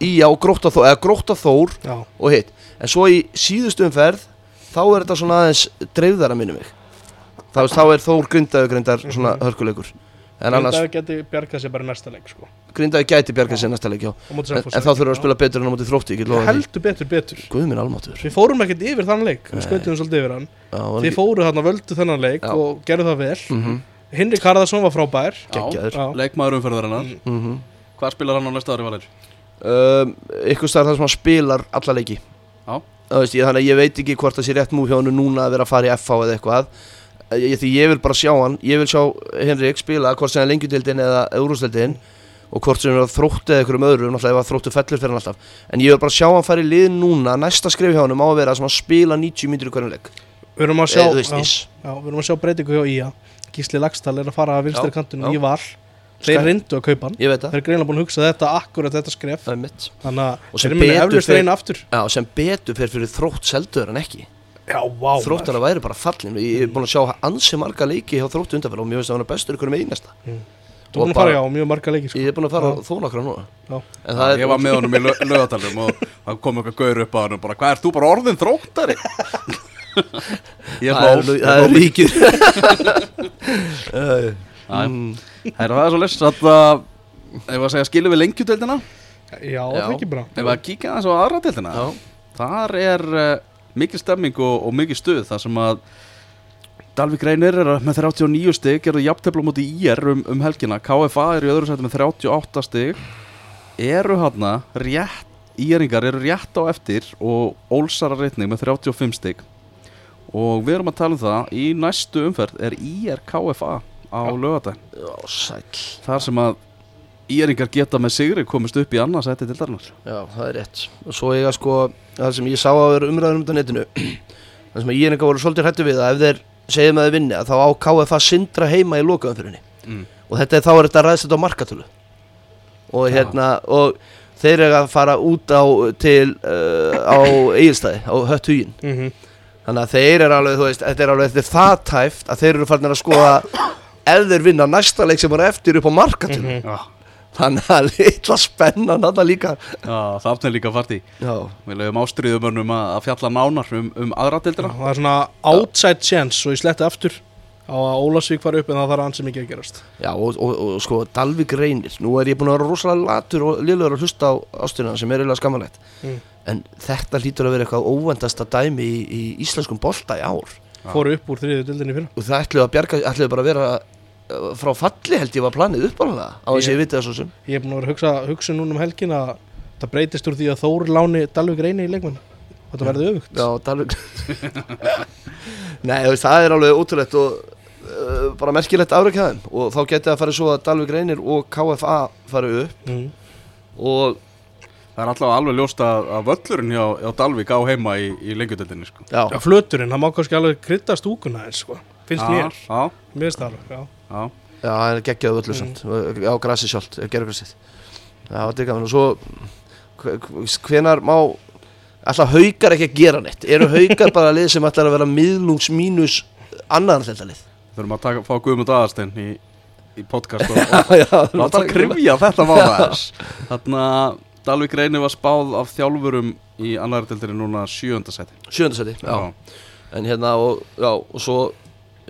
Ía og Grótta Þór Eða Grótta Þór já, og hitt En svo í síðustu umferð Þá er þetta svona aðeins dreifðara minni mig. Þá, þá er Þór Grindavík það geti bjargað sér bara næsta leik sko. Grindavík gæti bjargað sér næsta leik, En, en þá þurfum við að spila betur en á móti þrótti, heldur betur, betur. Við fórum ekkert yfir þann leik við skautum svolítið yfir hann. Þið ekki- fóru þarna völdu þennan leik Já. og gerðu það vel. Mhm, Hinrik Harðarsson var frábær. Geggjaður. Já. Leikmaður umferðarinnar. Mhm. Hvað spilar hann á næsta ári valir? um, ykkur staðar þar sem hann spilar alla leiki. Þannig að ég veit ekki hvort það sé rétt mú hjá hann núna að vera að fara í FH eða eitthvað ég, því ég vil bara sjá hann. Ég vil sjá Henrik spila hvort sem er lengjutildin eða úrústildin og hvort sem er að þrótti eða einhverjum öðrum. Náttúrulega ef að þróttu fellur fyrir hann alltaf. En ég vil bara sjá hann fara í lið núna. Næsta skrif hjá hann á að vera að spila 90 mínútur í hvernig leik. Við erum að sjá, Eða, þú veist, já, iss. já, við erum að sjá breytingu hjá Ía. Gísli Lagstall er að fara að vinstri Já, kantinu í val. Þeir reyndu að kaupa hann. Það, Þeir er greinlega búin að hugsa þetta akkurat þetta skref. Það Þannig að þeir muni betur eflust reyna aftur. Já, sem betur fyrir fyrir þrótt seldur en ekki Já, vá Þróttana væri bara fallin. Ég er búin að sjá ansi marga leiki hjá þróttu undanfæl og mér finnst að hann er bestur ykkur með einasta. Þú er búin að fara já, mjög marga leiki sko. Ég er búin að fara á þó nokkra núna. Já. En það er Ég var með honum í lögatalum og það kom eitthvað gaur upp á hann og bara, hvað er þú bara orðin þróttari? Ég Það er, það er Það mm, er það er svo list að það, ef að segja skilum við lengjudeldina Já, það er ekki bra ef að kíkja aðeins á aðra deildina? Já, þar er uh, mikil stemming og, og mikil stuð þar sem að Dalvik Reynir er með 39 stig gerðu jafntefla múti IR um, um helgina. KFA er í öðru sæti með 38 stig. Eru hana rétt IR-ingar eru rétt á eftir og Ólsara reitning með 35 stig. Og við erum að tala um það í næstu umferð er IR KFA á sæll. Þar sem að IR-ingar geta með sigri komist upp í annars sæti til darinnar. Já, það er rétt. Og svo eiga sko, það sem ég sá að vera umræður um þetta á netinu Það sem ég eitthvað voru svolítið hrættu við að ef þeir segja með að vinna þá á KFA sindra heima í lokaumfyrinni mm. og þetta er þá er þetta ræðst þetta á markatölu. Og Já. hérna og þeir eru að fara út á til uh, á eigilstæði á hött hugin mm þannig að þeir eru alveg, þú veist, þetta er alveg þetta er það tæft að þeir eru farin að skoða ef þeir vinna næsta leik sem er eftir upp á markatölu. Mhm. Já, þannig að litla spennan þarna líka. Já það er líka fart í. Já, Við lögum ástriðumörnum að að fjalla nánar um, um aðra deildina. Það er svona outside chance og ég sletti aftur á að Ólasvík fara upp en það þarf ansi mikið að gerast. Já og, og, og sko Dalvik reynir, nú er ég búin að vera rosalega latur og liðlegur að hlusta á ásturina sem er eiginlega skammalegt Mm. en þetta hlýtur að vera eitthvað óvendasta dæmi í, í íslenskum bolta í ár. Fóru upp úr þriðju dildinni fyrir og það ætluðu að bjarga, ætluðu bara að vera frá falli held ég var planið uppálega á þess að ég viti það svo sem. Ég er búin að vera að hugsa, hugsa núna um helgin að það breytist úr því að Þór láni Dalvik reyni í leikmann og það verði öfugt. Já, Dalvik Nei, það er alveg ótrúlegt og uh, bara merkilegt afreikaðum og þá geti það farið svo að Dalvik reynir og KFA farið upp. Mm. og Það er alltaf alveg ljóst að, að völlurinn hjá, hjá Dalvík á heima í, í lengjudeldinni sko. já, Já, flöturinn, það má kannski alveg krydda stúkuna eins sko. Finnst mér, Já, mér finnst það alveg, já. já, Já, það er geggjaðu völlur Mm. samt á grasi sjálft, gerðugrasið Já, þetta er gaman. Og svo hve- hve- hvenar má alltaf haukar ekki að gera neitt? Eru haukar bara lið sem ætlar að vera miðlungs mínus annan þetta lið? Þurfum að taka, fá Guðmund aðarstein í, í podcast og, og Já, já, láta að krifja þetta. mála þess Þannig að Dalvík reyni var spáð af þjálfurum í annari deildinni núna sjönda seti sjöndasæti, já. en hérna og, já, og svo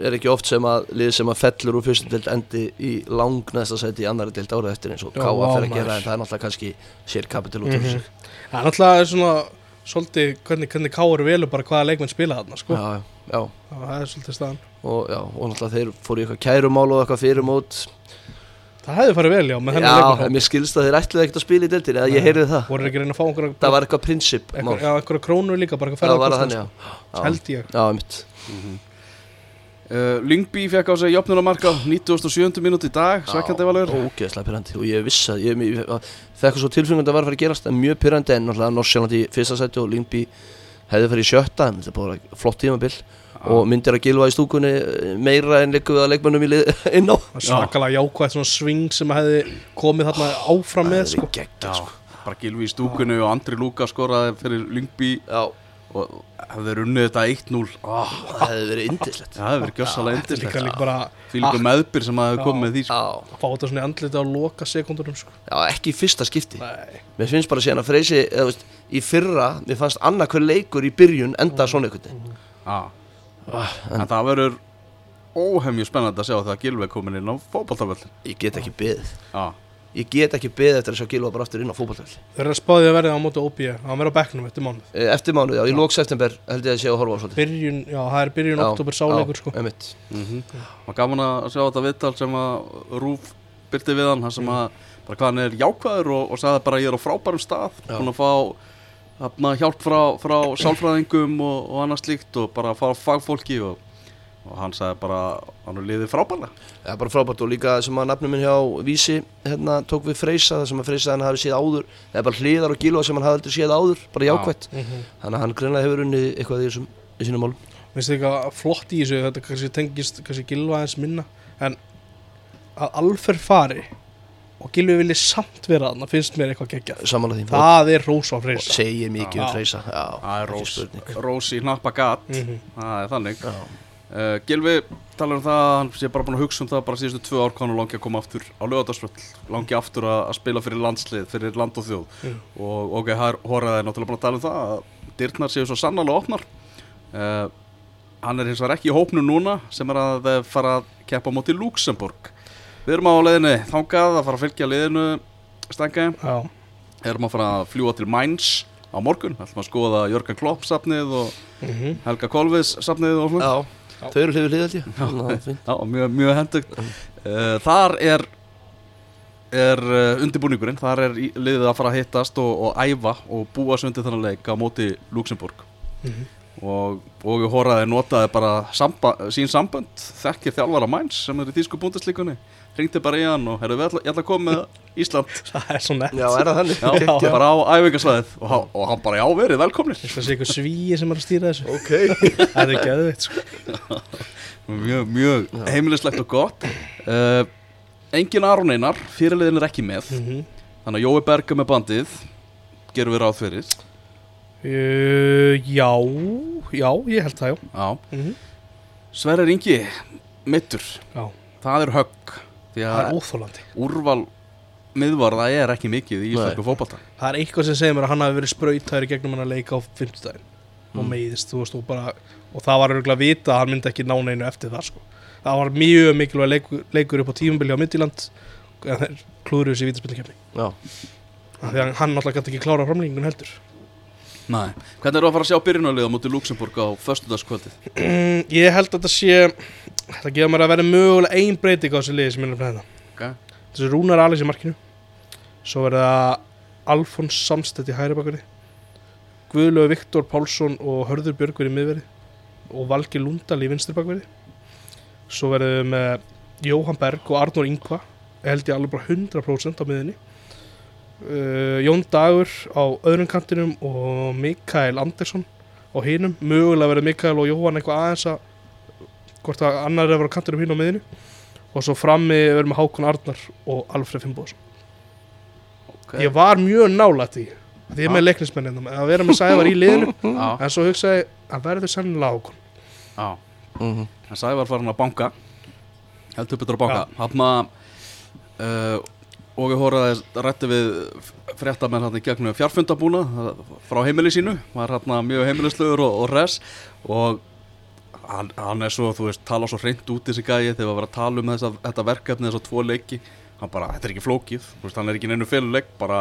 er ekki oft sem að lið sem að fellur úr fyrstu deild endi í langnæsta sæti í annari deild árið eftir eins og Já, vá, fer að gera en það er náttúrulega kannski sér kapital út af Mhm. sig Það er náttúrulega svona svolítið hvernig, hvernig káur velur bara hvaða leikmenn spila þarna sko. já, já, það er svolítið staðan. Og, já, og náttúrulega þeir fóru í eitthvað kærumál og eitthvað fyrir mót Það hefði farið vel já með Já, þennan en leikmenn mér skilst að þeir ætluðu ekkert að spila í deildinni eða ég heyrði það. Voru ekki að reyna að fá einhverja Það var eitthvað prinsip mál. Einhver, já, einhverja krónur líka bara Það eitthvað var það þannig, já. Sko. held ég. Já, mitt uh, Lyngby fekk á sig jöfnunarmarka 97. minút í dag, svekkjandi valur. Ógeðslega pyrrandi og ég vissi að ég fekk svo tilfengjum að það var að fara að gerast en mjög pyrrandi en náttúrulega Norsjöland í fyrsta sæti og Lyngby hefði farið í sjötta. En þetta er bara flott tímabil. Og myndir að gilfa í stúkunni meira en að leikmönnum í lið inn á. Það er svakalega jákvægt svona sving sem hefði komið þarna áfram með sko. geggja Já, bara Gilvi í stúkunni og Andri Lúka skoraði fyrir Lyngby. Já, og hefði runnið þetta 1-0 oh, það hefði verið indislegt Það hefði verið gjössalega indislegt líka bara Því líka meðbyr sem að hefði komið með því sko. Já, að fá þetta svona í andliti á loka sekundunum sko. já, ekki í fyrsta skipti. Nei, Mér finnst bara síðan að Freysi eða, veist, í fyrra, mér fannst annað hver leikur í byrjun enda svona einhvern veginn. Ah. Ah, En það verður óhemju spennandi að sjá þegar Gilvi er komin inn á fótballtaföll Ég get ekki beðið. Ah. Ég get ekki beðið eftir að sjá Gilva bara aftur inn á fótballtöld þeir eru að spáði að verða á móti OB að hann verða á bekknum eftir mánuð. Eftir mánuð, já, í lók september held ég að sé að horfa á svolítið. Byrjun, já, það er byrjun oktober sáleikur sko. einmitt. mm Og gaman að sjá þetta viðtal sem að Rúf byrti við hann, hann sem að bara hvað hann er jákvæður og, og sagði bara að ég er á frábærum stað. Já. búin að fá hafna, hjálp frá, frá sálfræðingum og, og annað slíkt og bara fá fagfólki og, og hann sagði bara hann er liðið frábærlega. Já, bara frábært. Og líka sem að nafnum minn hjá Vísi hérna, tók við Freysa það sem að Freysa hann hafi séð áður. Eða bara hliðar og gílóa sem hann hafi aldrei séð áður bara Já. jákvætt, þannig að hann greinlega hefur unnið eitthvað í þessum í sínum málum. Finnst þið eitthvað flott í þessu, þetta kannski tengist kannski gilva aðeins minna En að alfer fari og gilvi vilji samt vera þarna finnst mér eitthvað geggjað. Samanlega því. Það er rósa á og freysa. Segir mikið um Freysa. Já, það er rós, rós í hnappa gat Mhm. það er þannig. Já. Uh, Gilvi talar um það að hann sé bara búin að hugsa um það bara síðustu tvö ár hann langi að koma aftur á lögadagsvöld langi aftur að, að spila fyrir landslið fyrir land og þjóð. Mm. og ok, hóraði er náttúrulega búin að tala um það að dyrnar séu svo sannlega opnar. Uh, hann er hins vegar ekki í hópnu núna sem er að eh, fara að keppa á móti Luxemburg við erum á leiðinni þangað að fara að fylgja leiðinu stækja Já, erum að fara að fljúa til Mainz á morgun, ætlum að skoða Jörgen Klopp safnið og mhm. Helga Kolvis safnið og Já, þau eru hlifið að fínt. Já, mjög, mjög hendugt uh, Þar er er uh, undirbúningurinn. Þar er í- liðið að fara að hittast og, og æfa og búa sig undir þannig leik á móti Luxemburg Mhm. og, og við hóraði notaði bara samba, sín sambönd þekkir þjálfara Mainz sem er í þýsku búndaslíkunni ringdi bara í hann og herru við ætla, ég ætla að koma með Ísland. Það er svo nett. Já, er það þannig? já, Já. bara á æfingarsvæðið og, hann- og hann bara já verið velkomnir. Það sé eitthvað svíi sem er að stýra þessu. Ok. Það er geðveitt sko. Mjög, mjög heimilislegt og gott. Uh, engin Aron Einar fyrirliðin er ekki með. Mhm. þannig að Jói Berga með bandið. Gerum við ráð fyrir? Uh, já, já, ég held það, já. Já. Mhm. Sverrir Ingi mittur, Já, það er högg því það er að óþólandi úrval miðvarða er ekki mikið í íslensku Nei. fótbolta Það er eitthvað sem segir mér að hann hafi verið í gegnum hann að leika á og Mm. meiðist, þú veist, og bara og það var örgulega að vita að hann myndi ekki ná neinu eftir það sko. það var mjög mikilvæg leikur, leikur upp á tímubili á Midtjylland klúður þessi vítaspilnikefni Já, því að hann náttúrulega gæti ekki klára framlengingun heldur Nei. hvernig eru að fara að sjá byrjunarlið á móti Luxemburg á föstudagskvöldið? Mm, Ég held að þetta sé það gefur mér að vera mögulega ein breyting á þessi liði sem er að hérna. Okay. þessi Rúnar Alex í markinu. Svo verður það Alfons Samstedt í hægri bakverði Guðlögu Viktor Pálsson og Hörður Björgveri í miðverði og Valgi Lundal í vinstri bakverði svo með Jóhann Berg og Arnór Ingva held ég alveg bara 100% á miðinni uh, Jón Dagur á öðrum kantinum og Mikael Andersson á hinum, mögulega verður Mikael og Jóhann eitthvað aðeins að hvort að annar er að vera á kantinum hinn á miðinni og svo frammi verðum við Hákon Arnar og Alfred Finnbóðsson Okay. ég var mjög nálægt því því ég er með leiknismenn að vera með Sævar í liðinu. Já, en svo hugsaði að verður sennilega Hákon. Já. mhm. En Sævar farin að banka. Heldur betur að banka. Hann uh, og við hóraði rætti við fréttamenn hann í gegnum fjarfundabúna frá heimili sínu var hann mjög heimilislegur og, og res og hann, hann er svo, þú veist, tala svo hreint út þessi gæi þegar við varum að tala um þessa, þetta verkefni þessa tvo leiki. Hann bara, þetta er ekki flókið, þú veist, hann er ekki neinu féluleik bara,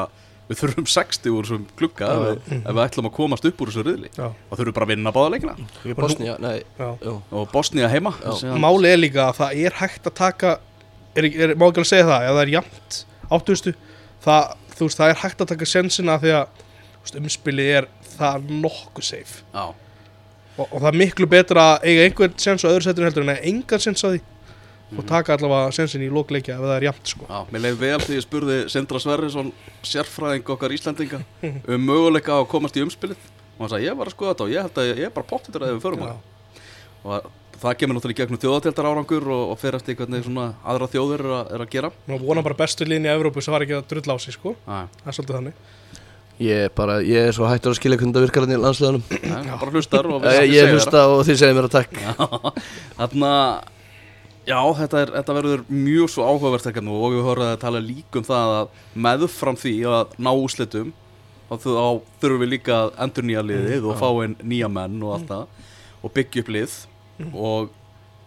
við þurfum 60 úr þessum klukka ef, við, ef við ætlum að komast upp úr þessu riðli. Já. og þurfum bara að vinna báða leikina. Bosnia, nei, Já. jú. Og Bosnia heima Máli er líka að það er hægt að taka er, er, má ekki alveg segja það, ef það er jafnt áttustu, það, veist, það er hægt að taka sensina því að veist, umspilið er það nokkuð safe. Já, og, og það er miklu betra að eiga einhvern sens á öðru setinu heldur en að engan sens á því. Og taka allavega sensin í lókleikja ef það er jafnt sko. Já, mér leið vel því ég spurði Sindra Sverrisson, sérfræðing okkar Íslandinga um möguleika á að komast í umspilið. Og hann sagði, ég var að skoða þetta og ég held að ég, er bara pottitur að við förum Já. að og það kemur náttúrulega í gegnum þjóðatildar árangur og, og fer eftir hvernig svona aðra þjóður er að, er að gera. Nú vona bara bestu línu í Evrópu sem var ekki að drulla á sig sko. Æ, það er svolítið þannig. Ég er bara, ég er svo hættur að skilja hvernig það virkar hann í landsleganum bara hlustar og við ég hlusta og þið segir mér að takk. Þarna, já, þetta, er, þetta verður mjög svo áhugavert ekkert nú og við horfum að tala líka um það að meðfram því að ná úslitum þá þu- þá þurfum við líka að endur nýja liðið og fá inn nýja menn og allt það og byggja upp lið og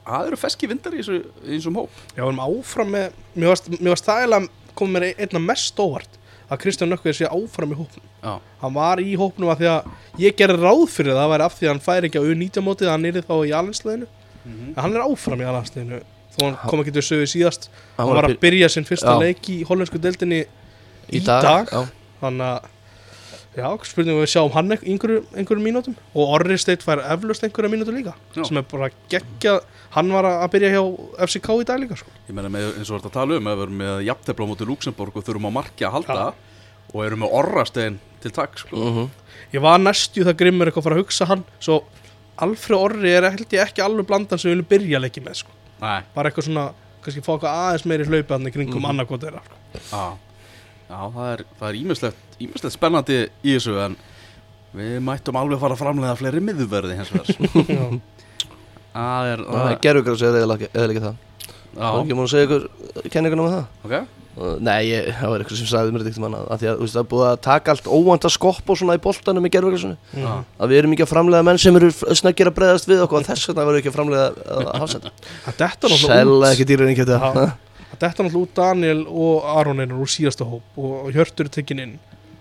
það eru feski vindar í þessu, í þessum hóp. Já, við erum áfram með Mér varst, það eiginlega komið mér einna mest óvart að Kristján Nökkveð sé áfram í hópnum. Já, Hann var í hópnum að því að ég gerði ráð fyrir það væri af því að hann færi ekki á U19 mótið hann er þá í alhansliðinu en hann er áfram í alhansliðinu þó hann kom ekki til sögu síðast. Hann, var að byrja sinn fyrsta Já. leik í hollensku deildinni í dag, Já. þannig að Já, spurningum við sjáum hann einhver- einhverju, einhverjum mínútum og Orri Steit fær eflaust einhverja mínútu líka Já. sem er bara geggja hann var að byrja hjá FCK í dag líka sko. Ég meina með, eins og þetta tala um, ef við erum með jafntefla á móti Luxemburg og þurfum á marki að halda Já. og erum með orrastein til takk, sko. Mhm. Ég var næstju það grimmur eitthvað að fara að hugsa hann svo Alfred Orri er held ég ekki alveg blandan sem við viljum byrja leiki með sko. Nei, bara eitthvað svona, kannski fá eitthvað aðeins meiri hlaupi hann í kringum mm annarkot. Já, það er, ímislegt spennandi í þessu en við mættum alveg fara að framlega fleiri miðverði hins vegar. Já. Það er, Það er gerfugræs eða ekki það. Það er ekki já, múin að segja ykkur kenningunum um það? Ok, Uh, Nei, ég, það var eitthvað sem sagði mér þetta ekkert manna að því að þú veist, það er búið að taka allt óvand að skopp og svona í boltanum í gerfugræsunu já, að við erum ekki að framlega menn sem eru snöggir að breyðast við okkur og þess vegna verður ekki að framlega að detta náttúrulega Sella út. ekki Já. Þetta detta náttúrulega út Daniel og Aron einar úr síðasta hóp og Hjörtur er tekinn inn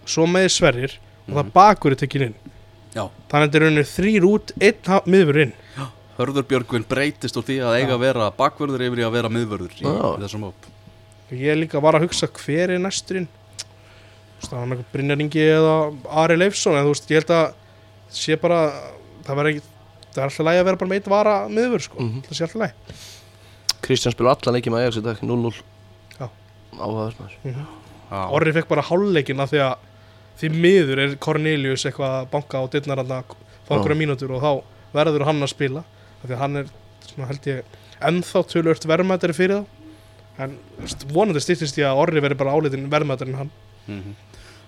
svo með Sverrir og það bakur er tekinn inn já. þannig að þetta er rauninni þrýr út, einn miðvörður inn Hörður Björgvin breytist úr því að eiga Já. að vera bakvörður yfir í að vera miðvörður í, Já. þessum hóp. Ég líka var að hugsa hver er næsturinn það var náttúrulega Brynjar Ingi eða Ari Leifsson en þú veist, ég held að sé bara, það ekki það er alltaf lægi að vera bara með eitt vara miðvörð sko, Mhm. það sé alltaf lægi Kristján spilur allan leikið með Ajax í dag 0-0 Já. Áhugaður maður. Já. Orri fekk bara hálfleikin af því að því miður er Cornelius eitthvað að banka á dittnar hann að fá einhverja mínútur og þá verður hann að spila af því að hann er, svona held ég ennþá tölvört verðmættari fyrir þá. En vonandi stýttist ég að Orri verður bara álitin verðmættari en hann. Mhm.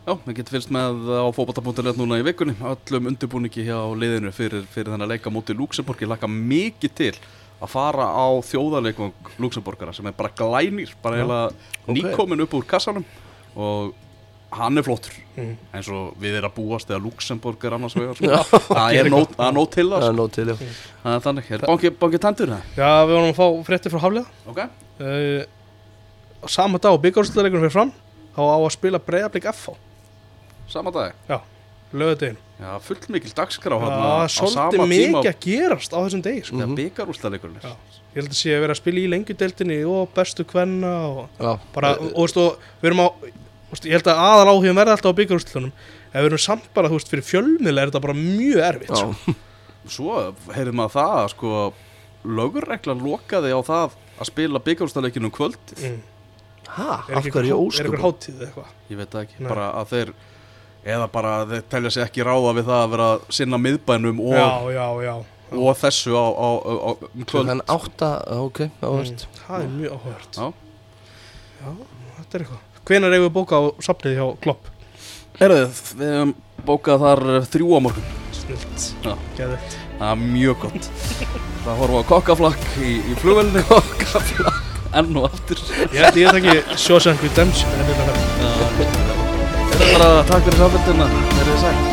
Já, við getum fyrst með á fótbolta.net núna í vikunni. Öllum undirbúningi hjá liðinu fyrir, fyrir þennan leika móti Luxemburg ég laka mikið til að fara á þjóðarleikum Luxemburgara sem er bara glænir, bara Já. eiginlega Ok. nýkomin upp úr kassanum og hann er flottur mm. eins og við erum að búast þegar Luxemburg er annars vegar sko. Já. það er nót, til það er sko. já það er þannig, er banki, banki tendur það? Já, við vorum að fá fréttir frá Hafliða ok, uh, á sama dag og byggjárslutleikunum fyrir fram þá á að spila breyðablík FH sama dag lögadeginu Já, fullt mikil dagskrá þarna á svolítið sama mikið tíma að gerast á þessum degi sko. þegar Mhm. byggarústaleikurinn Já. er Ég held að sé að vera að spila í lengjudeildinni og bestu kvenna og Já, bara, og, og, veist, og við erum á þú veist, ég held að aðal áhugum verði alltaf á byggjárslunum ef við erum samt bara, þú veist, fyrir fjölmiðlega er þetta bara mjög erfitt já, sko. Svo heyrðum maður það að sko lögurreglan lokaði á það að spila byggarústaleikinu um kvöld mm. ha, Er af ekki hverju einhver- er einhver hátíð eða eitthvað Ég veit það ekki, Nei. bara að þeir eða bara að þeir telja sig ekki ráða við það að vera að sinna miðbænum og, Já, já, já. og þessu á, á, á, á um kvöld. Klukkan átta, ok, Mm, áhverst Það er mjög áhugavert Já. Já, þetta er eitthvað. Hvenær eigum við bóka á safnið hjá Klopp? Herðu, við hefum bókað þar þrjú á morgun. Snilt Já. Geðvegt Það er mjög gott. Það horfum á kokkaflakk í, í flugvelni Kokkaflakk. Enn og aftur. Ég held ekki Shawshank Redemption en þetta er- er bara takk fyrir samfélgina Verðið sæl